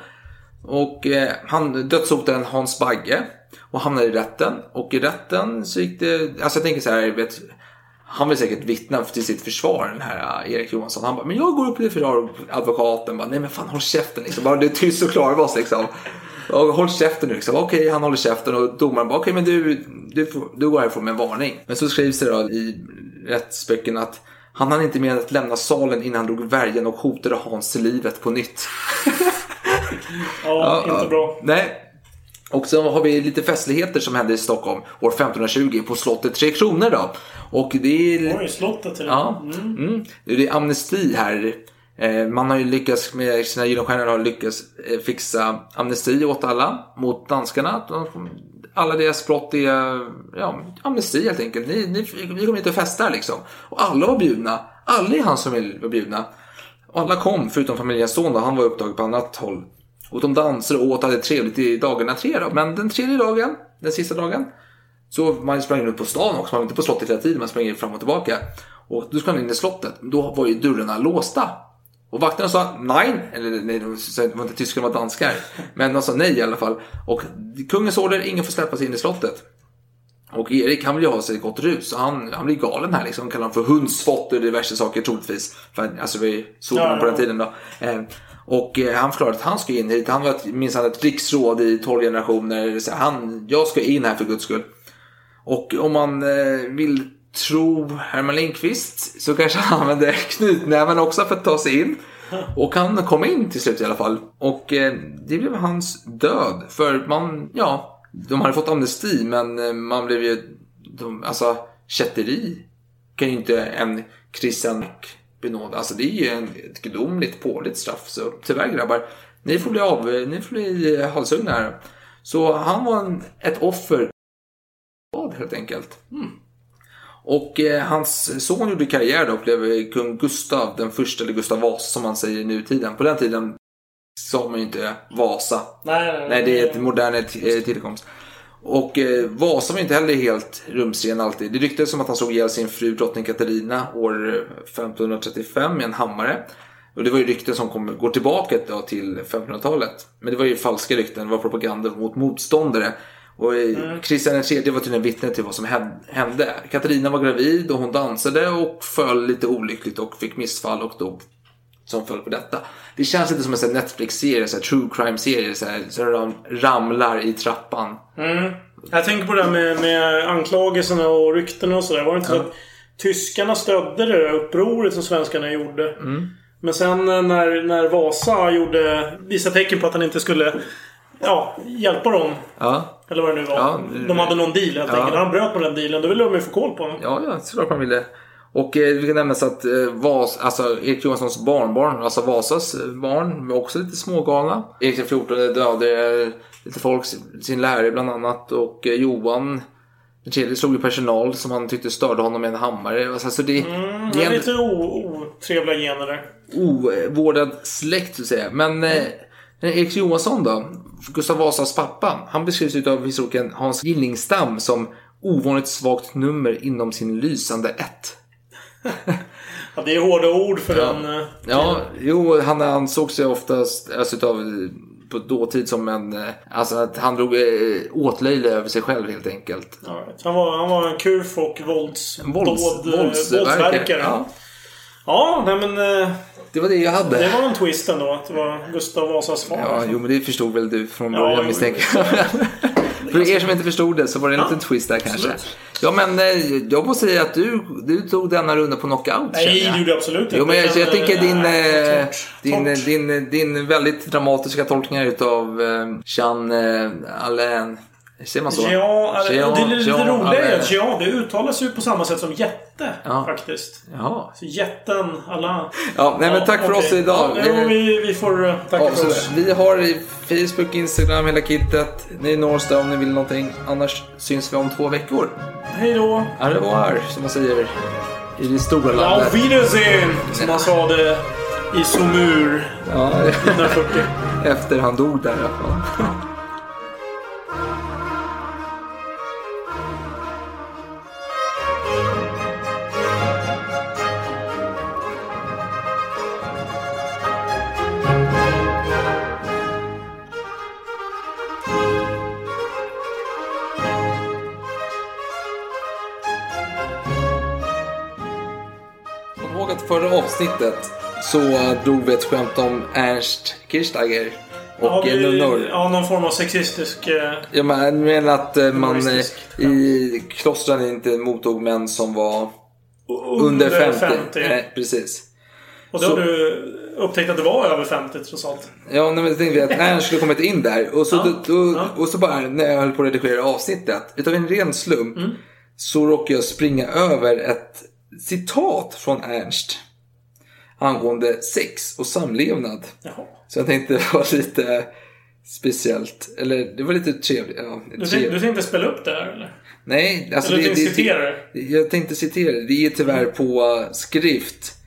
Och eh, han dödshotade en Hans Bagge och hamnade i rätten. Och i rätten så gick det, alltså jag tänker så här, vet, han vill säkert vittna till sitt försvar den här eh, Erik Johansson. Han bara, men jag går upp till försvar och advokaten bara, nej men fan håll käften liksom. Bara det är tyst och klarar oss liksom. Och håll käften nu liksom. Okej, han håller käften och domaren bara, okej men du, du, du går härifrån med en varning. Men så skrivs det då i rättsböckerna att han hann inte än att lämna salen innan han drog värjan och hotade Hans till livet på nytt. Ja, inte bra. Nej. Och så har vi lite festligheter som hände i Stockholm år 1520 på slottet Tre Kronor då. Och det är... Oj, slottet till Ja, mm. det är amnesti här. Eh, man har ju lyckats med sina Gyllenstjärnor har lyckats eh, fixa amnesti åt alla mot danskarna. Alla deras brott är ja, amnesti helt enkelt. Ni, ni, ni kommer hit och festar liksom. Och alla var bjudna. Alla i hans familj var bjudna. Och alla kom förutom familjens son då. Han var upptagen på annat håll. Och de dansade och åt och hade trevligt i dagarna tre då. Men den tredje dagen, den sista dagen, så man sprang ut på stan också, man var inte på slottet hela tiden, man sprang fram och tillbaka. Och då skulle man in i slottet, då var ju dörrarna låsta. Och vakterna sa nej, eller nej, det var inte tyskar, det var danskar. Men de sa nej i alla fall. Och kungens order, ingen får släppas in i slottet. Och Erik han vill ju ha sig ett gott rus, han, han blir galen här liksom. Kallar honom för hundsfott och diverse saker troligtvis. För, alltså var ju solen Ja, på den tiden då. Eh, och eh, han förklarade att han ska in hit. Han var minsann ett riksråd i 12 generationer. Så han, jag ska in här för guds skull. Och om man eh, vill tro Herman Lindqvist så kanske han använde knytnäven också för att ta sig in. Och han kom in till slut i alla fall. Och eh, det blev hans död. För man, ja, de hade fått amnesti men eh, man blev ju, de, alltså kätteri kan ju inte en kristen benåda. Alltså det är ju en, ett gudomligt påligt straff. Så tyvärr grabbar, ni får bli av, ni får bli eh, halshuggna här. Så han var en, ett offer helt enkelt. Mm. Och eh, hans son gjorde karriär då och blev kung Gustav den första, eller Gustav Vasa som man säger i nutiden. På den tiden sa man ju inte Vasa. Nej, nej, Nej, det är ett modern eh, tillkomst. Och eh, Vasa var inte heller helt rumsren alltid. Det ryktades om att han slog ihjäl sin fru drottning Katarina år eh, 1535 med en hammare. Och det var ju rykten som kom, går tillbaka till 1500-talet. Men det var ju falska rykten, det var propaganda mot motståndare. Och Kristian III var tydligen vittne till vad som hän- hände. Katarina var gravid och hon dansade och föll lite olyckligt och fick missfall och dog som föll på detta. Det känns lite som en Netflix-serie, så true crime-serie, så, de ramlar i trappan. Mm. Jag tänker på det här med, med anklagelserna och ryktena och sådär. Var det inte så att tyskarna stödde det där upproret som svenskarna gjorde? Men sen när, när Vasa gjorde, visade tecken på att han inte skulle ja, hjälpa dem. Ja, Eller vad det nu var. Ja, de hade någon deal helt ja. enkelt. Han bröt med den dealen. Då ville de ju få koll på honom. ja, ja såklart man ville. Och eh, det kan nämnas att eh, Vas, alltså Erik Johanssons barnbarn, alltså Vasas eh, barn, var också lite smågalna. Erik XIV dödade eh, lite folk, sin lärare bland annat. Och eh, Johan den tredje slog ju personal som han tyckte störde honom med en hammare. Alltså det, Mm, det är lite otrevliga gener där. ovårdad släkt så att säga. Men eh, Erik Johansson då, Gustav Vasas pappa, han beskrivs utav historikern Hans Gillingstam som ovanligt svagt nummer inom sin lysande ett. Ja, det är hårda ord för den... eh, Ja, jo, han ansågs ju oftast alltså, utav, på dåtid som en... eh, Alltså att han drog eh, åtlöjlig över sig själv helt enkelt. Ja, han, var, han var en kuf och vålds, Vålds, dåd- våldsverkare. Ja. Ja, nej men... eh, det var det jag hade. Det var en twist ändå. Att det var Gustav Vasas far. Ja, jo men det förstod väl du från Ja, början jo, misstänker. För er som inte förstod det så var det en liten twist där kanske. Ja men eh, jag måste säga att du, du tog denna runda på knockout Nej, det gjorde jag absolut inte. Jo men jag, jag tänker din, eh, eh, torrt. din, Torrt. din, din väldigt dramatiska tolkningar utav eh, Jean eh, Alain. Säger man så? Ja, alltså, Jean- det är lite Jean roliga är att ja, det uttalas ju på samma sätt som jätte. Ja. Faktiskt. Jaha. Så jätten, alla... Ja, nej men tack för okej. oss idag. Ja, jo, vi, vi får eh, tacka Ja, för oss. Vi har Facebook, Instagram, hela kittet. Ni når oss där om ni vill någonting. Annars syns vi om två veckor. Hej då! Au revoir, som man säger i det stora Auf landet. Wiedersehen! Som man sa det i Somur Ja, 1940. efter han dog där i alla fall. Ihåg att förra avsnittet så drog vi ett skämt om Ernst Kirchsteiger och Ja, ja, vi, nunnor. ja, någon form av sexistisk... eh, Jag menar att eh, man eh, i klostren inte mottog män som var under 50. Nej, precis. Och då Så- har du upptäckt att det var över 50 trots allt. Ja, nej, men jag tänkte att Ernst skulle kommit in där. Och så, Ja, då, ja. och så bara när jag höll på att redigera avsnittet. Utav en ren slump. Mm. Så råkade jag springa över ett citat från Ernst. Angående sex och samlevnad. Jaha. Så jag tänkte det var lite speciellt. Eller det var lite trevligt. Ja, Du, tänkte, du tänkte spela upp det här eller? Nej, alltså Eller det, du det, citerar det? Jag tänkte citera det. Det är tyvärr på uh, skrift.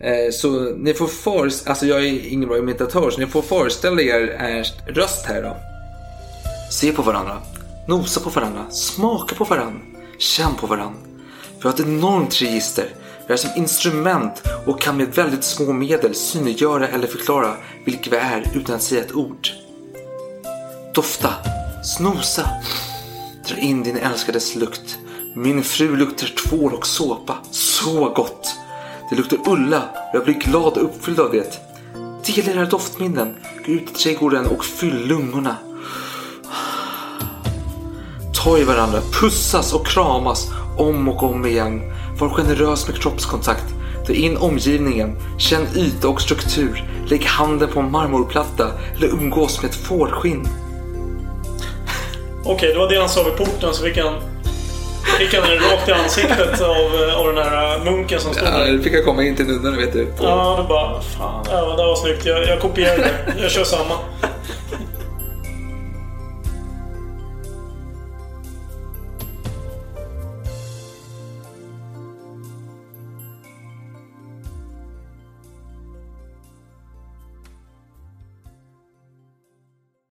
Eh, så ni får föreställa alltså jag är ingen bra imitatör, så ni får föreställa er Ernst röst här då. Se på varandra, nosa på varandra, smaka på varandra, känn på varandra. Vi har ett enormt register. Vi är som instrument och kan med väldigt små medel synliggöra eller förklara vilka vi är utan att säga ett ord. Dofta, snosa, Dra in din älskades lukt. Min fru luktar tvål och såpa. Så gott! Det luktar Ulla och jag blir glad och uppfylld av det. Dela era doftminnen. Gå ut i trädgården och fyll lungorna. Ta i varandra, pussas och kramas om och om igen. Var generös med kroppskontakt. Ta in omgivningen. Känn yta och struktur. Lägg handen på en marmorplatta eller umgås med ett fårskinn. Okej, det var det han sa vid porten så fick han... Fick han den rakt i ansiktet av, eh, av den här munken som stod Ja, där. det fick jag komma in till nunnorna vet du. På Ja, då bara... Fan, ja, det var snyggt. Jag, jag kopierar det. Jag kör samma.